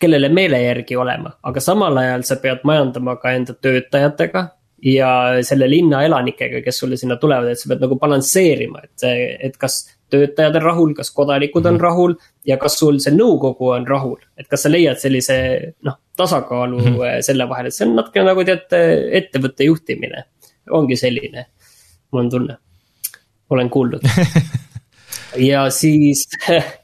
kellele meele järgi olema, aga samal ajal sa pead majandama ka enda töötajatega ja selle linna elanikega, kes sulle sinna tulevad, et sa pead nagu balansseerima, et, et kas töötajad on rahul, kas kodanikud on mhm. rahul ja kas sul see nõukogu on rahul. et kas sa leiad sellise noh, tasakaalu mm -hmm. selle vahel, et see on natuke nagu tead ettevõtte juhtimine, ongi selline, mul on tunne, olen kuulnud ja siis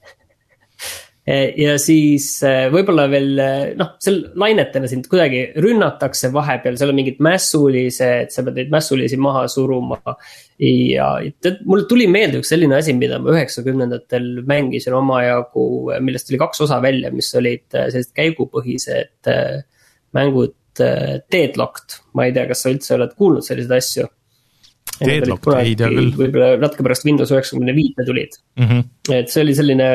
ja siis eh, võib-olla veel eh, noh, seal lainetena sind kuidagi rünnatakse vahepeal, seal on mingid mässulised, sa pead neid mässulisi maha suruma. ja tead, mul tuli meelde üks selline asi, mida ma üheksakümnendatel mängisin omajagu, millest tuli kaks osa välja, mis olid sellised käigupõhised mängud. Deadlocked, ma ei tea, kas sa üldse oled kuulnud selliseid asju? Deadlocked, ei tea küll. võib-olla natuke pärast Windows üheksakümne viite tulid mm. -hmm. et see oli selline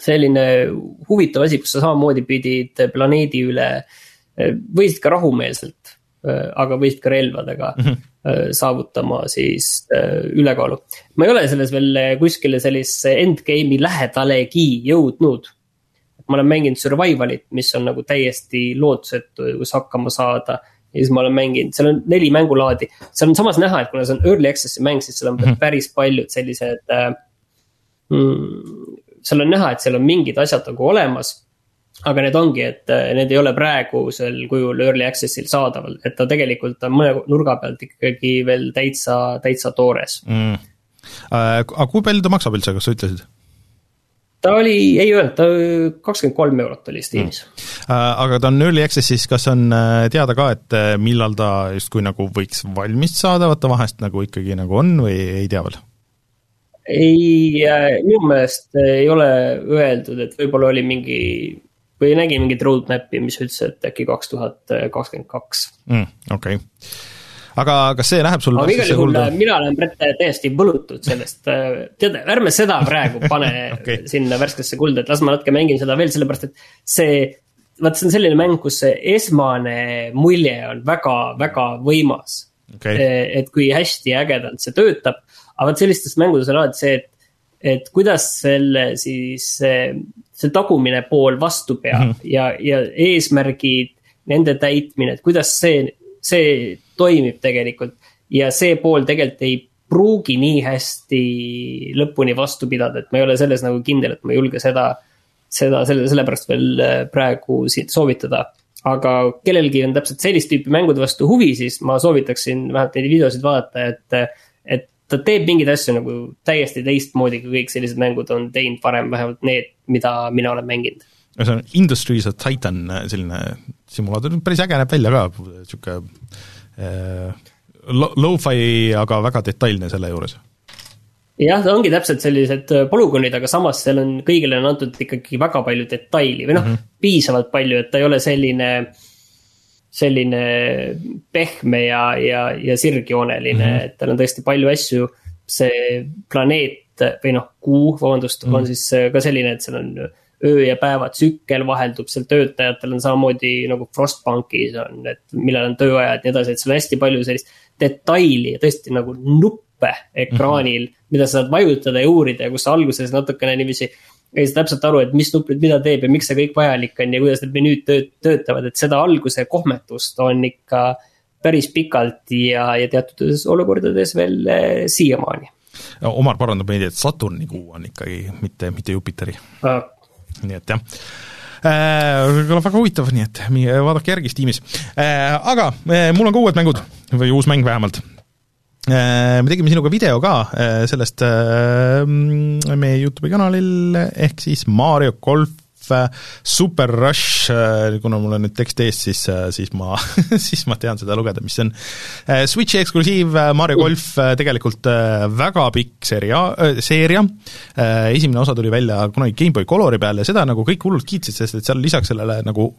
selline huvitav asi, kus sa samamoodi pidid planeedi üle, võisid ka rahumeelselt, aga võisid ka relvadega mm -hmm. saavutama siis ülekaalu. ma ei ole selles veel kuskile sellisesse endgame'i lähedalegi jõudnud. ma olen mänginud survival'it, mis on nagu täiesti lootusetu, kus hakkama saada ja siis ma olen mänginud, seal on neli mängulaadi, seal on samas näha, et kuna see on early access'i mäng, siis seal on mm -hmm. päris paljud sellised äh, mm, seal on näha, et seal on mingid asjad nagu olemas. aga need ongi, et äh, need ei ole praegusel kujul early access'il saadaval, et ta tegelikult on mõne nurga pealt ikkagi veel täitsa, täitsa toores mm.. Äh, aga kui palju ta maksab üldse, kas sa ütlesid? ta oli, ei öelnud, ta kakskümmend kolm eurot oli Steamis mm.. Äh, aga ta on early access'is, kas on teada ka, et millal ta justkui nagu võiks valmis saada, vaata vahest nagu ikkagi nagu on või ei tea veel? Ei, minu meelest ei ole öeldud, et võib-olla oli mingi või nägin mingit roadmap'i, mis ütles, et äkki kaks tuhat kakskümmend kaks. Mm, okei, aga kas see läheb sul aga igal juhul mina olen täiesti võlutud sellest, tead, ärme seda praegu pane okay. sinna värskesse kulda, et las ma natuke mängin seda veel, sellepärast et see. vaat see on selline mäng, kus see esmane mulje on väga, väga võimas okay.. et kui hästi ägedalt see töötab aga vot sellistes mängudes on alati see, et, et kuidas selle siis see, see tagumine pool vastu peab mm -hmm. ja, ja eesmärgid, nende täitmine, et kuidas see, see toimib tegelikult. ja see pool tegelikult ei pruugi nii hästi lõpuni vastu pidada, et ma ei ole selles nagu kindel, et ma ei julge seda, seda selle, sellepärast veel äh, praegu siit soovitada. aga kellelgi on täpselt sellist tüüpi mängude vastu huvi, siis ma soovitaksin vähemalt neid videosid vaadata, et, et ta teeb mingeid asju nagu täiesti teistmoodi, kui kõik sellised mängud on teinud varem, vähemalt need, mida mina olen mänginud. see on Industries of Titan, selline simulaator, päris äge näeb välja ka, sihuke äh, lo-fi, aga väga detailne selle juures jah, ta ongi täpselt sellised äh, polügoonid, aga samas seal on, kõigile on antud ikkagi väga palju detaili või noh mm -hmm., piisavalt palju, et ta ei ole selline. Selline pehme ja, ja, ja sirgjooneline mm, -hmm. et tal on tõesti palju asju. see planeet või noh, kuu, vabandust mm, -hmm. on siis äh, ka selline, et seal on öö ja päeva tsükkel vaheldub seal töötajatel on samamoodi nagu Frostbankis on, et millal on tööajad ja nii edasi, et seal on hästi palju sellist detaili ja tõesti nagu nupp nuppe ekraanil mm, -hmm. mida sa saad vajutada ja uurida ja kus alguses natukene niiviisi ei saa täpselt aru, et mis nupprid mida teeb ja miks see kõik vajalik on ja kuidas need menüüd tööt-, töötavad, et seda alguse kohmetust on ikka päris pikalt ja, ja teatud olukordades veel eh, siiamaani. Omar parandab meid, et Saturni kuu on ikkagi, mitte, mitte Jupiteri ah.. nii et jah äh,. kõlab väga huvitav, nii et vaadake järgi Steamis äh,. Aga äh, mul on ka uued mängud või uus mäng vähemalt Äh, me tegime sinuga video ka äh, sellest äh, meie Youtube'i kanalil, ehk siis Mario Golf Super Rush, kuna mul on nüüd tekst ees, siis, siis ma siis ma tean seda lugeda, mis see on. Switchi eksklusiiv Mario Golf, tegelikult väga pikk seria, seeria, esimene osa tuli välja kunagi GameBoy Colori peal ja seda nagu kõik hullult kiitsid, sest et seal lisaks sellele nagu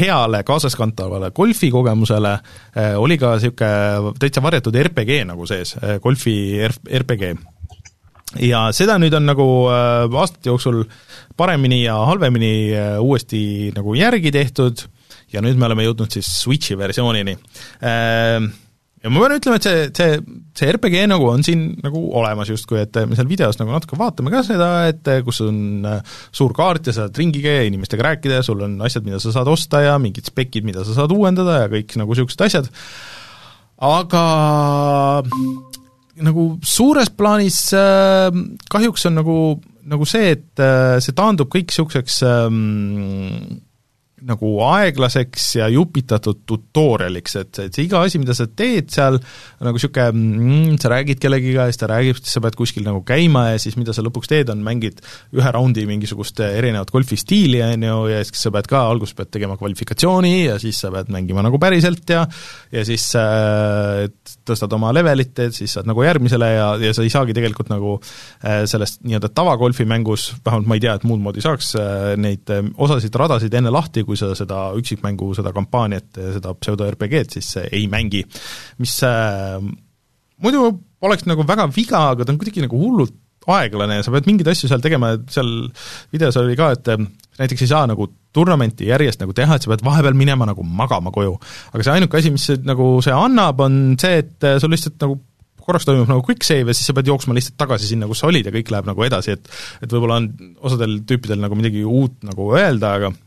heale kaasaskantavale golfikogemusele äh, oli ka niisugune täitsa varjatud RPG nagu sees, äh, golfi RPG. ja seda nüüd on nagu äh, aastate jooksul paremini ja halvemini uuesti nagu järgi tehtud ja nüüd me oleme jõudnud siis Switchi versioonini ja ma pean ütlema, et see, see, see RPG nagu on siin nagu olemas justkui, et me seal videos nagu natuke vaatame ka seda, et kus on äh, suur kaart ja sa saad ringi käia, inimestega rääkida ja sul on asjad, mida sa saad osta ja mingid spekid, mida sa saad uuendada ja kõik nagu niisugused asjad, aga nagu suures plaanis äh, kahjuks on nagu, nagu see, et äh, see taandub kõik niisuguseks äh, nagu aeglaseks ja jupitatud tutorial'iks, et, et see iga asi, mida sa teed seal, nagu niisugune mm, sa räägid kellegiga ja siis ta räägib, siis sa pead kuskil nagu käima ja siis mida sa lõpuks teed, on mängid ühe raundi mingisugust erinevat golfistiili, on ju, ja siis sa pead ka, alguses pead tegema kvalifikatsiooni ja siis sa pead mängima nagu päriselt ja ja siis äh, tõstad oma levelit, et siis saad nagu järgmisele ja, ja sa ei saagi tegelikult nagu äh, sellest nii-öelda tavagolfimängus, vähemalt ma ei tea, et muud moodi saaks äh, neid äh, osasid, radasid enne lahti, kui sa seda üksikmängu, seda kampaaniat, seda pseudo-RPG-d siis ei mängi, mis äh, muidu oleks nagu väga viga, aga ta on kuidagi nagu hullult aeglane ja sa pead mingeid asju seal tegema, et seal videos oli ka, et äh, näiteks ei saa nagu turnamenti järjest nagu teha, et sa pead vahepeal minema nagu magama koju. aga see ainuke asi, mis see, nagu see annab, on see, et äh, sul lihtsalt nagu korraks toimub nagu quick save ja siis sa pead jooksma lihtsalt tagasi sinna, kus sa olid ja kõik läheb nagu edasi, et et võib-olla on osadel tüüpidel nagu midagi uut nagu öelda, aga äh,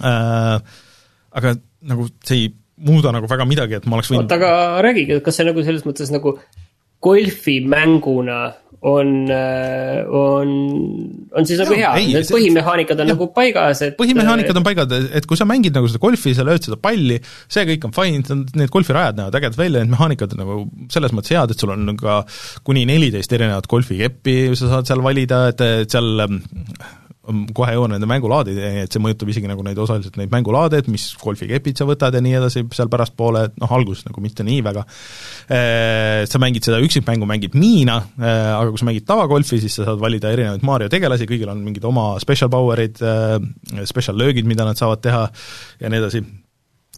aga nagu see ei muuda nagu väga midagi, et ma oleks võinud oota, aga räägige, kas see nagu selles mõttes nagu golfimänguna on, äh, on, on siis nagu hea, need põhimehaanikad on jah, nagu paigas, et põhimehaanikad on paigad, et kui sa mängid nagu seda golfi, sa lööd seda palli, see kõik on fine, need golfirajad näevad ägedad välja, need mehaanikad on nagu selles mõttes head, et sul on ka kuni neliteist erinevat golfikeppi, sa saad seal valida, et seal kohe jõuan nende mängulaadide, et see mõjutab isegi nagu neid osaliselt neid mängulaade, et mis golfikepid sa võtad ja nii edasi seal pärastpoole, noh, alguses nagu mitte nii väga. Äh, sa mängid seda üksikmängu, mängid miina, äh, aga kui sa mängid tavagolfi, siis sa saad valida erinevaid Mario tegelasi, kõigil on mingid oma special power'id, äh, special löögid, mida nad saavad teha ja nii edasi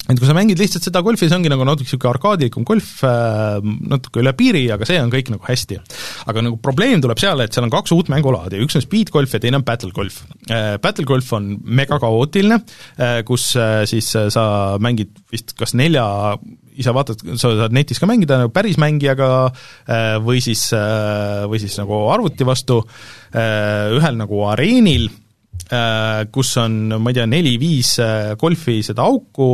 et kui sa mängid lihtsalt seda golfi, see ongi nagu natuke niisugune arkaadilikum golf, äh, natuke üle piiri, aga see on kõik nagu hästi. aga nagu probleem tuleb seal, et seal on kaks uut mängulaadi, üks on speed golf ja teine on battle golf. Äh, battle golf on mega kaootiline, äh, kus siis sa mängid vist kas nelja ise vaatad, sa saad netis ka mängida nagu päris mängijaga või siis, või siis nagu arvuti vastu, ühel nagu areenil, kus on, ma ei tea, neli-viis golfi seda auku,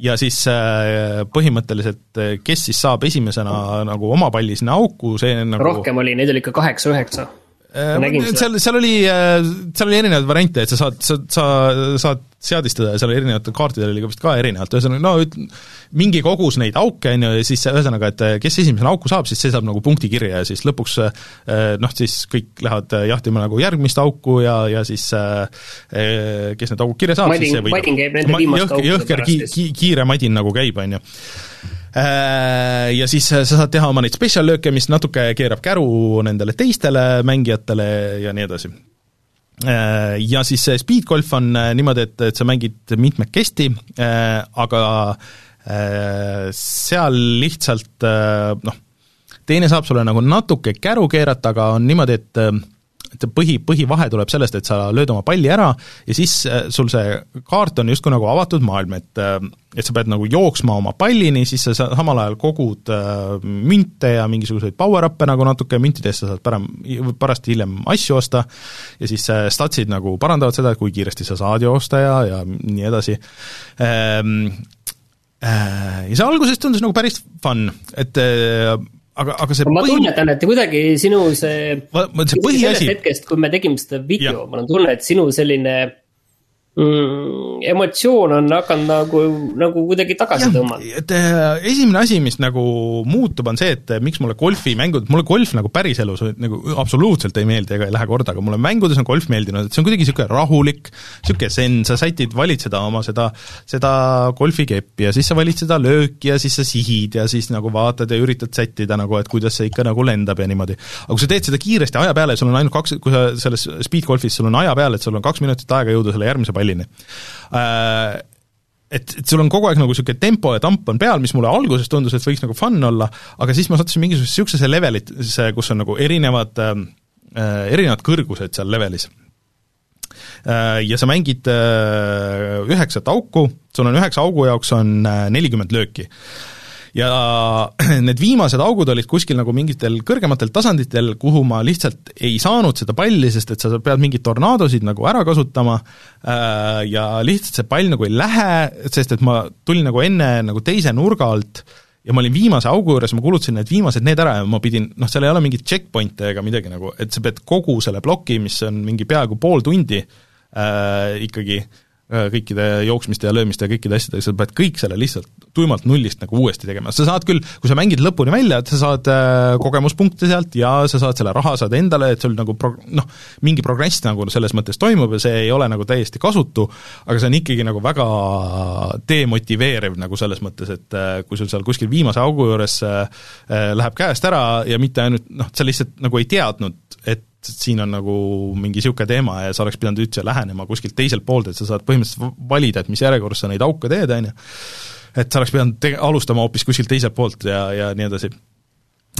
ja siis äh, põhimõtteliselt, äh, kes siis saab esimesena nagu oma palli sinna auku, see nagu rohkem oli, neid oli ikka kaheksa-üheksa. Seal, seal oli, seal oli erinevaid variante, et sa saad, sa, sa saad seadistada ja seal erinevatel kaartidel oli ka vist ka erinevalt, ühesõnaga no üt-, mingi kogus neid auke, on ju, ja siis ühesõnaga, et kes esimesena auku saab, siis see saab nagu punkti kirja ja siis lõpuks noh, siis kõik lähevad jahtima nagu järgmist auku ja, ja siis kes need augud kirja saab, siis see võidab. Madin käib nende viimaste aukude jõhker ki-, ki-, kiire madin nagu käib, on ju. Äh, ja siis sa saad teha oma neid spetsiallööke, mis natuke keerab käru nendele teistele mängijatele ja nii edasi. Äh, ja siis see speed golf on äh, niimoodi, et, et sa mängid mitmekesti, aga seal lihtsalt noh, teine saab sulle nagu natuke käru keerata, aga on niimoodi, et et põhi, põhivahe tuleb sellest, et sa lööd oma palli ära ja siis äh, sul see kaart on justkui nagu avatud maailm, et äh, et sa pead nagu jooksma oma pallini, siis sa samal ajal kogud äh, münte ja mingisuguseid power-up'e nagu natuke, müntidest sa saad pärem, pärast hiljem asju osta ja siis statsid nagu parandavad seda, et kui kiiresti sa saad joosta ja, ja nii edasi. Ehm, ja see alguses tundus nagu päris fun, et aga, aga see ma põhi... tunnetan, et kuidagi sinu see. see põhiasi. hetkest, kui me tegime seda video, mul on tunne, et sinu selline mm, emotsioon on hakanud nagu, nagu kuidagi tagasi tõmmata. et äh, esimene asi, mis nagu muutub, on see, et äh, miks mulle golfimängud, mulle golf nagu päriselus nagu absoluutselt ei meeldi ega ei lähe korda, aga mulle mängudes on golf meeldinud, et see on kuidagi niisugune rahulik, niisugune zen, sa sätid, valid seda oma seda, seda golfikeppi ja siis sa valid seda lööki ja siis sa sihid ja siis nagu vaatad ja üritad sättida nagu, et kuidas see ikka nagu lendab ja niimoodi. aga kui sa teed seda kiiresti aja peale, sul on ainult kaks, kui sa selles speed golfis, sul on aja peal, et sul on kaks minutit aega jõuda selle järgmise palli pallini äh, et, et sul on kogu aeg nagu niisugune tempo ja tamp on peal, mis mulle alguses tundus, et võiks nagu fun olla, aga siis ma sattusin mingisugusesse niisugusesse levelisse, kus on nagu erinevad äh, erinevad kõrgused seal levelis äh,. Ja sa mängid äh, üheksat auku, sul on üheksa augu jaoks on äh, nelikümmend lööki ja need viimased augud olid kuskil nagu mingitel kõrgematel tasanditel, kuhu ma lihtsalt ei saanud seda palli, sest et sa pead mingeid tornaadosid nagu ära kasutama äh, ja lihtsalt see pall nagu ei lähe, sest et ma tulin nagu enne nagu teise nurga alt ja ma olin viimase augu juures, ma kulutasin need viimased need ära ja ma pidin, noh, seal ei ole mingit checkpoint'e ega midagi nagu, et sa pead kogu selle ploki, mis on mingi peaaegu pool tundi äh, ikkagi äh, kõikide jooksmiste ja löömiste ja kõikide asjadega, sa pead kõik selle lihtsalt tuimalt nullist nagu uuesti tegema, sa saad küll, kui sa mängid lõpuni välja, et sa saad äh, kogemuspunkte sealt ja sa saad selle raha saad endale, et sul nagu pro-, noh, mingi progress nagu selles mõttes toimub ja see ei ole nagu täiesti kasutu, aga see on ikkagi nagu väga demotiveeriv nagu selles mõttes, et äh, kui sul seal kuskil viimase augu juures äh, äh läheb käest ära ja mitte ainult noh, sa lihtsalt nagu ei teadnud, et siin on nagu mingi niisugune teema ja sa oleks pidanud üldse lähenema kuskilt teiselt poolt, et sa saad põhimõtteliselt valida, et mis järjekorras sa neid auke teed, on ju. et sa oleks pidanud te-, alustama hoopis kuskilt teiselt poolt ja, ja nii edasi.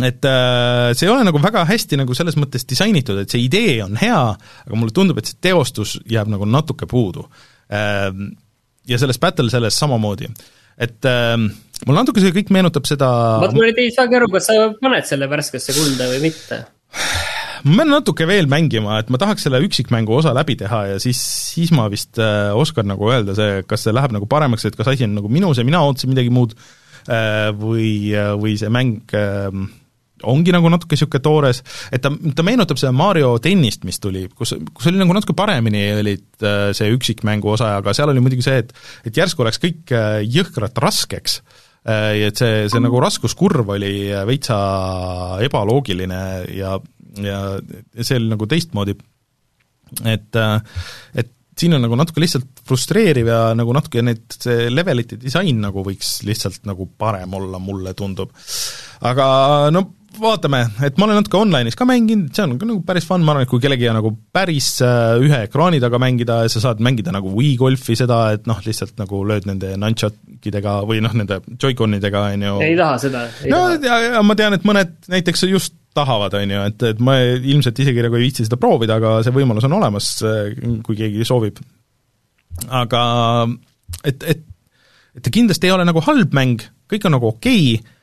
et äh, see ei ole nagu väga hästi nagu selles mõttes disainitud, et see idee on hea, aga mulle tundub, et see teostus jääb nagu natuke puudu äh,. Ja selles Battle selles samamoodi, et äh, mulle natuke see kõik meenutab seda vot ma nüüd ei saagi aru, kas sa paned selle värskesse kulda või mitte ma pean natuke veel mängima, et ma tahaks selle üksikmängu osa läbi teha ja siis, siis ma vist äh, oskan nagu öelda see, kas see läheb nagu paremaks, et kas asi on nagu minus ja mina ootasin midagi muud äh, või, äh, või see mäng äh, ongi nagu natuke niisugune toores, et ta, ta meenutab seda Mario tennist, mis tuli, kus, kus oli nagu natuke paremini olid äh, see üksikmängu osa, aga seal oli muidugi see, et et järsku läks kõik äh, jõhkralt raskeks äh,, et see, see nagu raskuskurv oli veitsa ebaloogiline ja ja see oli nagu teistmoodi, et, et siin on nagu natuke lihtsalt frustreeriv ja nagu natuke need, see levelite disain nagu võiks lihtsalt nagu parem olla, mulle tundub. aga no vaatame, et ma olen natuke online'is ka mänginud, see on ka nagu päris fun, ma arvan, et kui kellelgi on nagu päris äh, ühe ekraani taga mängida ja sa saad mängida nagu Wii golfi seda, et noh, lihtsalt nagu lööd nende nunchuckidega või noh, nende joy-conidega, on ju. ei taha seda. no ja, ja ma tean, et mõned näiteks just tahavad, on ju, et, et ma ilmselt isegi nagu ei viitsi seda proovida, aga see võimalus on olemas, kui keegi soovib. aga et, et, et ta kindlasti ei ole nagu halb mäng, kõik on nagu okei okay,,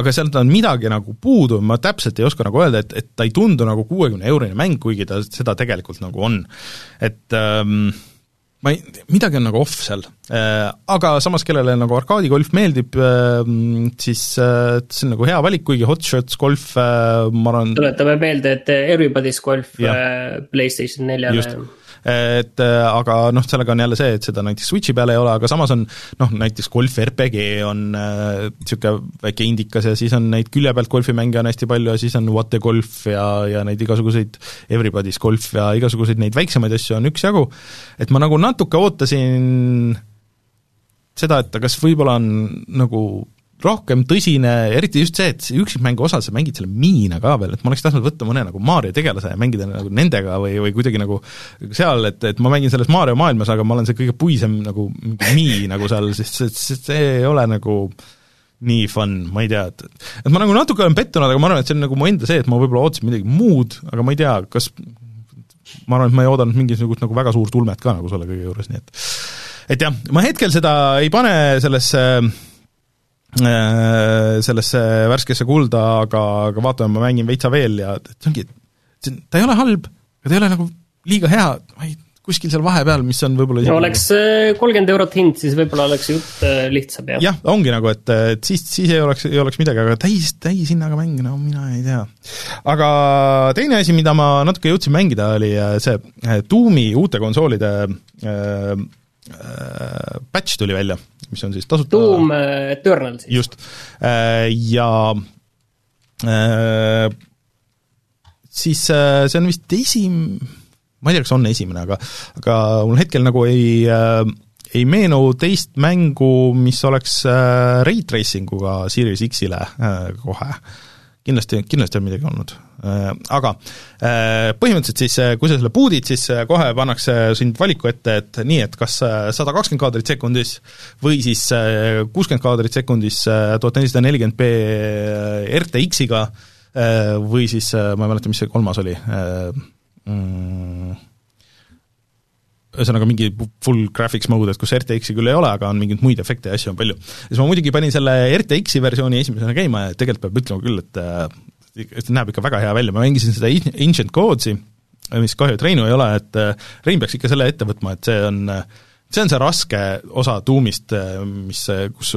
aga sealt on midagi nagu puudu, ma täpselt ei oska nagu öelda, et, et ta ei tundu nagu kuuekümne eurine mäng, kuigi ta seda tegelikult nagu on. et ähm, ma ei, midagi on nagu off seal. Aga samas, kellele nagu arkaadigolf meeldib, siis see on nagu hea valik, kuigi Hot Shots golf, ma arvan tuletame meelde, et Everybody's golf ja. PlayStation neljale et äh, aga noh, sellega on jälle see, et seda näiteks Switchi peal ei ole, aga samas on noh, näiteks Golf RPG on niisugune äh, väike indikas ja siis on neid külje pealt golfimänge on hästi palju ja siis on What the Golf ja, ja neid igasuguseid Everybody's Golf ja igasuguseid neid väiksemaid asju on üksjagu, et ma nagu natuke ootasin seda, et kas võib-olla on nagu rohkem tõsine, eriti just see, et üksikmängu osas sa mängid selle miina ka veel, et ma oleks tahtnud võtta mõne nagu Mario tegelase ja mängida nagu nendega või, või kuidagi nagu seal, et, et ma mängin selles Mario maailmas, aga ma olen see kõige puisem nagu mii nagu seal, sest see, see, see ei ole nagu nii fun, ma ei tea, et et ma nagu natuke olen pettunud, aga ma arvan, et see on nagu mu enda see, et ma võib-olla ootasin midagi muud, aga ma ei tea, kas ma arvan, et ma ei oodanud mingisugust nagu väga suurt ulmet ka nagu selle kõige juures, nii et et jah, ma hetkel seda ei pane sellesse Äh, sellesse värskesse kulda, aga, aga vaatame, ma mängin veitsa veel ja see ongi, see, ta ei ole halb, aga ta ei ole nagu liiga hea, ma ei, kuskil seal vahepeal, mis on võib-olla no oleks äh, kolmkümmend eurot hind, siis võib-olla oleks jutt äh, lihtsam, jah. jah, ongi nagu, et, et siis, siis ei oleks, ei oleks midagi, aga täis, täishinnaga mäng, no mina ei tea. aga teine asi, mida ma natuke jõudsin mängida, oli see Doomi uute konsoolide äh, äh, patch tuli välja, mis on siis tasuta Doom äh, Eternal siis. just, äh, ja äh, siis see on vist esim-, ma ei tea, kas on esimene, aga aga mul hetkel nagu ei ei meenu teist mängu, mis oleks Ray Tracing uga Series X-ile kohe. Kindlasti, kindlasti on midagi olnud. Äh, aga äh, põhimõtteliselt siis, äh, kui sa selle boot'id, siis kohe pannakse sind valiku ette, et nii, et kas sada kakskümmend kaadrit sekundis või siis kuuskümmend kaadrit sekundis tuhat nelisada nelikümmend B RTX-iga või siis ma ei mäleta, mis see kolmas oli mm,, ühesõnaga mingi full graphics mode, et kus RTX-i küll ei ole, aga on mingeid muid efekte ja asju on palju. siis ma muidugi panin selle RTX-i versiooni esimesena käima ja tegelikult peab ütlema küll, et see näeb ikka väga hea välja, ma mängisin seda Ancient Codes'i, mis kahju, et Reinu ei ole, et äh, Rein peaks ikka selle ette võtma, et see on, see on see raske osa tuumist, äh, mis, kus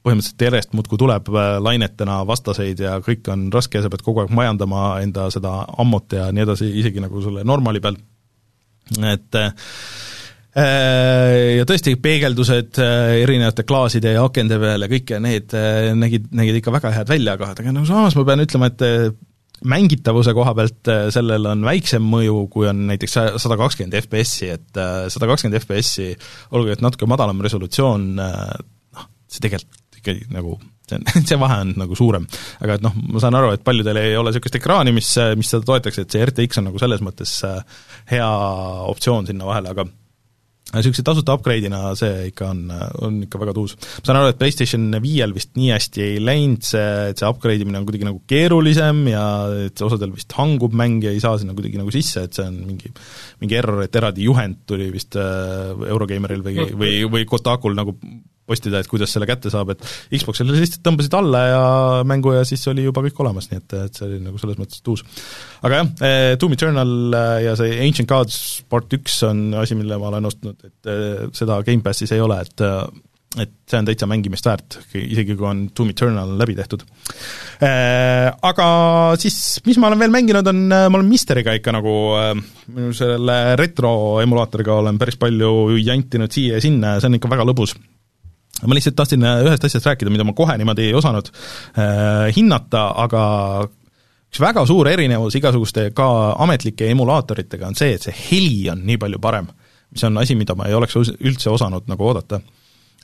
põhimõtteliselt järjest muudkui tuleb äh, lainetena vastaseid ja kõik on raske ja sa pead kogu aeg majandama enda seda ammut ja nii edasi, isegi nagu selle normali peal, et Äh, ja tõesti, peegeldused äh, erinevate klaaside ja akende peal ja kõik need äh, nägid, nägid ikka väga head välja, aga, aga no samas ma pean ütlema, et mängitavuse koha pealt sellel on väiksem mõju, kui on näiteks sada kakskümmend FPS-i, et sada kakskümmend FPS-i, olgugi et natuke madalam resolutsioon, noh, see tegelikult ikkagi nagu see on, see vahe on nagu suurem. aga et noh, ma saan aru, et paljudel ei ole niisugust ekraani, mis, mis seda toetaks, et see RTX on nagu selles mõttes hea optsioon sinna vahele, aga niisuguse tasuta upgrade'ina see ikka on, on ikka väga tuus. ma saan aru, et PlayStation viiel vist nii hästi ei läinud see, et see upgrade imine on kuidagi nagu keerulisem ja et osadel vist hangub mäng ja ei saa sinna kuidagi nagu sisse, et see on mingi mingi error, et eraldi juhend tuli vist äh, Eurogeimeril või, või, või Kotakul nagu postida, et kuidas selle kätte saab, et Xboxile lihtsalt tõmbasid alla ja mängu ja siis oli juba kõik olemas, nii et, et see oli nagu selles mõttes uus. aga jah, eh, Doom Eternal eh, ja see Ancient Gods part üks on asi, mille ma olen ostnud, et eh, seda Gamepassis ei ole, et et see on täitsa mängimist väärt, isegi kui on Doom Eternal läbi tehtud. Aga siis, mis ma olen veel mänginud, on, ma olen Mysteriga ikka nagu, selle retro emulaatoriga olen päris palju jantinud siia ja sinna ja see on ikka väga lõbus ma lihtsalt tahtsin äh, ühest asjast rääkida, mida ma kohe niimoodi ei osanud äh, hinnata, aga üks väga suur erinevus igasuguste ka ametlike emulaatoritega on see, et see heli on nii palju parem. mis on asi, mida ma ei oleks üldse osanud nagu oodata.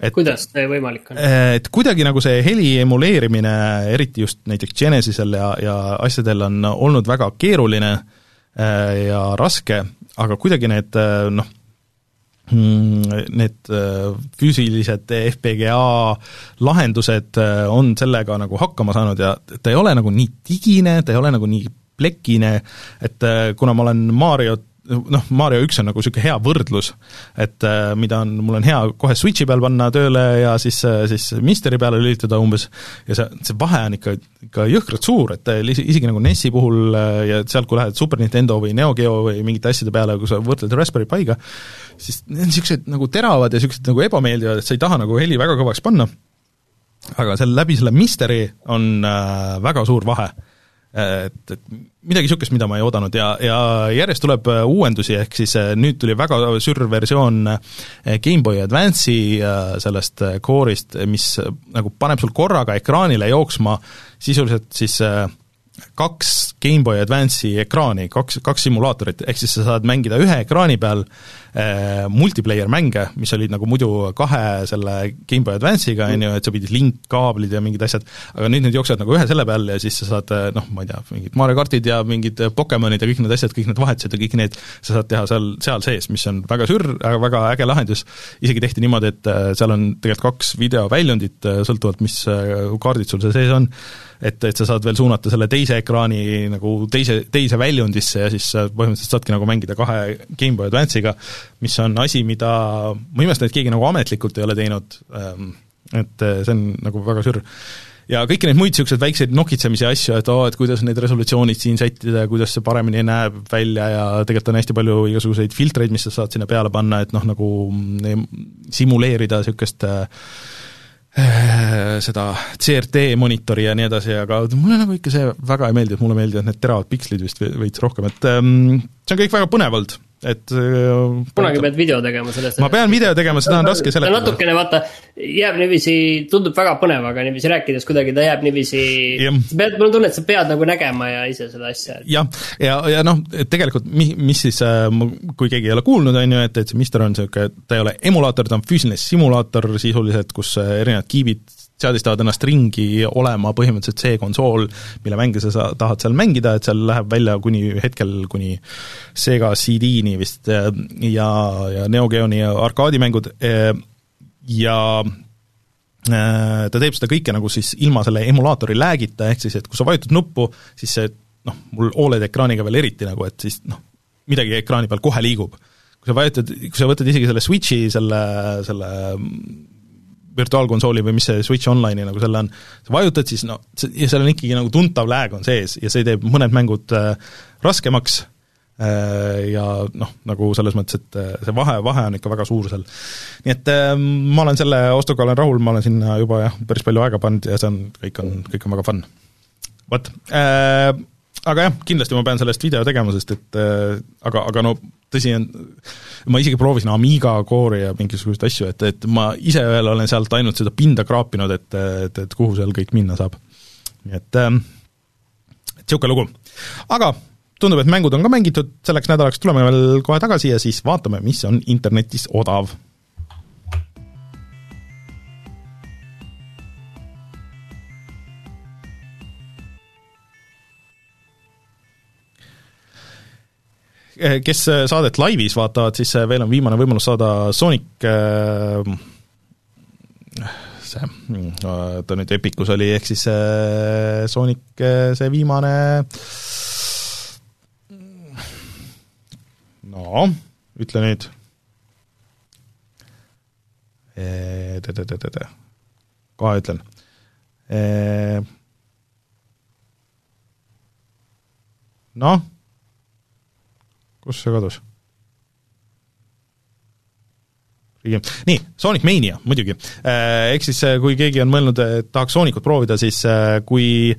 et kuidas see võimalik on? Äh, et kuidagi nagu see heli emuleerimine, eriti just näiteks Genesisel ja, ja asjadel on olnud väga keeruline äh, ja raske, aga kuidagi need noh, need äh, füüsilised FPGA lahendused äh, on sellega nagu hakkama saanud ja ta ei ole nagu nii digine, ta ei ole nagu nii plekine, et äh, kuna ma olen Mariot noh, Mario üks on nagu niisugune hea võrdlus, et äh, mida on, mul on hea kohe Switchi peal panna tööle ja siis, äh, siis Misteri peale lülitada umbes, ja see, see vahe on ikka, ikka jõhkralt suur, et äh, isegi nagu NES-i puhul ja sealt, kui lähed Super Nintendo või Neo Geo või mingite asjade peale, kui sa võrdled Raspberry Piga, siis need on niisugused nagu teravad ja niisugused nagu ebameeldivad, et sa ei taha nagu heli väga kõvaks panna, aga seal läbi selle Misteri on äh, väga suur vahe et, et midagi niisugust, mida ma ei oodanud. Ja, ja järjest tuleb äh, uuendusi, ehk siis äh, nüüd tuli väga sürr versioon äh, GameBoy Advance'i sellest core'ist, mis nagu paneb sul korraga ekraanile jooksma sisuliselt siis kaks GameBoy Advance'i ekraani, kaks, kaks simulaatorit, ehk siis sa saad mängida ühe ekraani peal äh, multiplayer mänge, mis olid nagu muidu kahe selle GameBoy Advance'iga, on ju, et sa pidid link-kaablid ja mingid asjad, aga nüüd need jooksevad nagu ühe selle peal ja siis sa saad noh, ma ei tea, mingid Mario kartid ja mingid Pokemonid ja kõik need asjad, kõik need vahetused ja kõik need sa saad teha seal, seal sees, mis on väga sürr, aga väga äge lahendus, isegi tehti niimoodi, et seal on tegelikult kaks videoväljundit, sõltuvalt mis kaardid sul seal sees on, et, et sa saad veel suunata selle teise ekraani nagu teise, teise väljundisse ja siis sa põhimõtteliselt saadki nagu mängida kahe GameBoy Advance'iga, mis on asi, mida ma imestan, et keegi nagu ametlikult ei ole teinud, ähm, et äh, see on nagu väga sürr. Ja kõiki neid muid niisuguseid väikseid nokitsemisi asju, et oo oh,, et kuidas need resolutsioonid siin sättida ja kuidas see paremini näeb välja ja tegelikult on hästi palju igasuguseid filtreid, mis sa saad sinna peale panna, et noh, nagu mm, simuleerida niisugust äh, Äh, seda CRT monitori ja nii edasi, aga mulle nagu ikka see väga ei meeldi, et mulle meeldivad need teravad pikslid vist veits rohkem, et ähm, see on kõik väga põnev olnud et äh, kunagi pead video tegema sellest. ma pean video tegema, seda on raske seletada. natukene vaata, jääb niiviisi, tundub väga põnev, aga niiviisi rääkides kuidagi ta jääb niiviisi, sa pead, mul on tunne, et sa pead nagu nägema ja ise seda asja. jah, ja, ja, ja noh, et tegelikult mi-, mis siis, äh, kui keegi ei ole kuulnud, on ju, et, et see Mister on niisugune, ta ei ole emulaator, ta on füüsiline simulaator sisuliselt, kus äh, erinevad kiibid seadistavad ennast ringi olema põhimõtteliselt see konsool, mille mänge sa sa tahad seal mängida, et seal läheb välja kuni hetkel kuni Sega CD-ni vist ja, ja Neo Geoni arkaadimängud ja äh, ta teeb seda kõike nagu siis ilma selle emulaatori lag'ita, ehk siis et kui sa vajutad nuppu, siis see noh, mul Oled ekraaniga veel eriti nagu, et siis noh, midagi ekraani peal kohe liigub. kui sa vajutad, kui sa võtad isegi selle Switchi, selle, selle virtuaalkonsooli või mis see Switch Online'i nagu selle on, sa vajutad siis no, ja seal on ikkagi nagu tuntav lag on sees ja see teeb mõned mängud äh, raskemaks äh, ja noh, nagu selles mõttes, et äh, see vahe, vahe on ikka väga suur seal. nii et äh, ma olen selle ostuga olen rahul, ma olen sinna juba jah, päris palju aega pannud ja see on, kõik on, kõik on väga fun. vot äh,, aga jah, kindlasti ma pean sellest video tegema, sest et äh, aga, aga no tõsi on, ma isegi proovisin Amiga Core'i ja mingisuguseid asju, et, et ma ise veel olen sealt ainult seda pinda kraapinud, et, et, et kuhu seal kõik minna saab. nii et, ähm, et niisugune lugu. aga tundub, et mängud on ka mängitud, selleks nädalaks tuleme veel kohe tagasi ja siis vaatame, mis on internetis odav kes eh, saadet laivis vaatavad, siis eh, veel on viimane võimalus saada Sonic see, mm, oota nüüd Epicus oli, ehk siis Sonic see viimane no ütle nüüd. kohe ütlen. noh kus see kadus? nii, Sonic Mania muidugi. Äh, ehk siis äh, kui keegi on mõelnud, et tahaks Sonicut proovida, siis äh, kui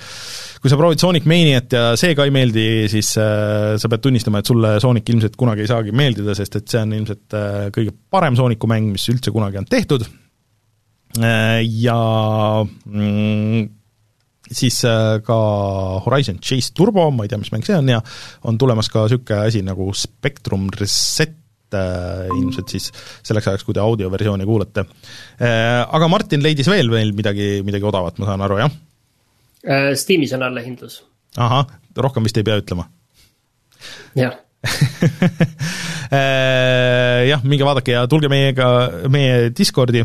kui sa proovid Sonic Maniat ja see ka ei meeldi, siis sa pead tunnistama, et sulle Sonic ilmselt kunagi ei saagi meeldida, sest et see on ilmselt kõige parem Sooniku mäng, mis üldse kunagi on tehtud, ja mm, siis äh, ka Horizon Chase Turbo, ma ei tea, mis mäng see on, ja on tulemas ka niisugune asi nagu Spectrum Reset, äh, ilmselt siis selleks ajaks, kui te audioversiooni kuulate. Äh, aga Martin leidis veel veel midagi, midagi odavat, ma saan aru, jah? Steamis on allahindlus. ahah, rohkem vist ei pea ütlema? jah jah, minge vaadake ja tulge meiega, meie Discordi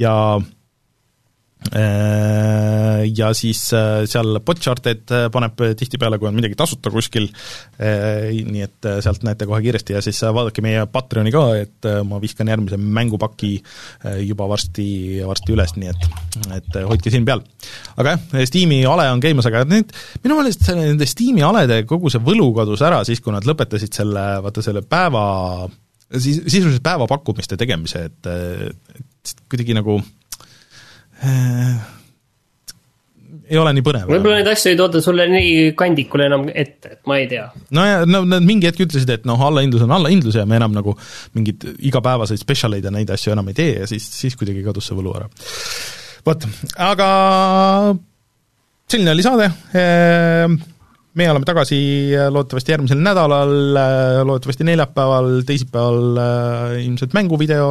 ja ja siis äh, seal Botcharted äh, paneb tihtipeale, kui on midagi tasuta kuskil, nii et sealt näete kohe kiiresti ja siis vaadake meie Patreoni ka, et ma viskan järgmise mängupaki juba varsti, varsti üles, nii et, et hoidke silm peal. aga jah, Steam'i ale on käimas, aga need, minu meelest selle, nende Steam'i alede kogu see võlu kadus ära siis, kui nad lõpetasid selle, vaata selle päeva, siis, sisuliselt päevapakkumiste tegemise, et, et kuidagi nagu äh, ei ole nii põnev. võib-olla neid asju ei tooda sulle nii kandikul enam ette, et ma ei tea. no ja no nad mingi hetk ütlesid, et noh, allahindlus on allahindlus ja me enam nagu mingeid igapäevaseid spetsialeid ja neid asju enam ei tee ja siis, siis kuidagi kadus see võlu ära. vot, aga selline oli saade ehm, meie oleme tagasi loodetavasti järgmisel nädalal, loodetavasti neljapäeval, teisipäeval ilmselt mänguvideo,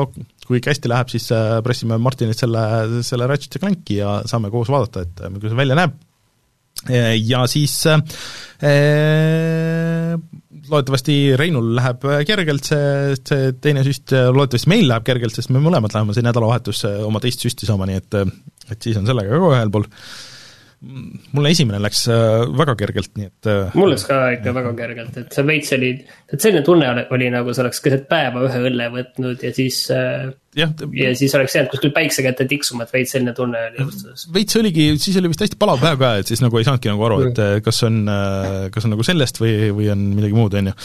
kui kõik hästi läheb, siis äh, pressime Martinilt selle, selle Ratchet ja Clanki ja saame koos vaadata, et milline see välja näeb. Ja siis äh, loodetavasti Reinul läheb kergelt see, see teine süst, loodetavasti meil läheb kergelt, sest me mõlemad läheme see nädalavahetus oma teist süsti saama, nii et et siis on sellega ka ühel pool mulle esimene läks äh, väga kergelt, nii et. Äh, mul läks ka ikka ja. väga kergelt, et see veits oli, et selline tunne oli nagu sa oleks keset päeva ühe õlle võtnud ja siis. Äh, ja, ja siis oleks jäänud kuskil päikse kätte tiksuma, et veits selline tunne oli õhtuses. veits oligi, siis oli vist hästi palav päev ka, et siis nagu ei saanudki nagu aru, et kas on, kas on nagu sellest või, või on midagi muud, on ju.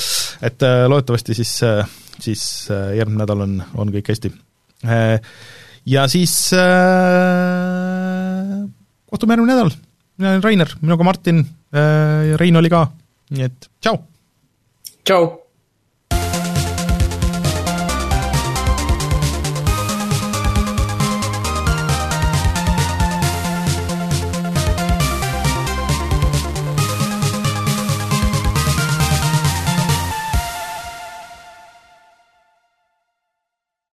et loodetavasti siis, siis järgmine nädal on, on kõik hästi. ja siis kohtume järgmine nädal mina olen Rainer, minuga Martin, äh, Rein oli ka, nii et tšau! tšau!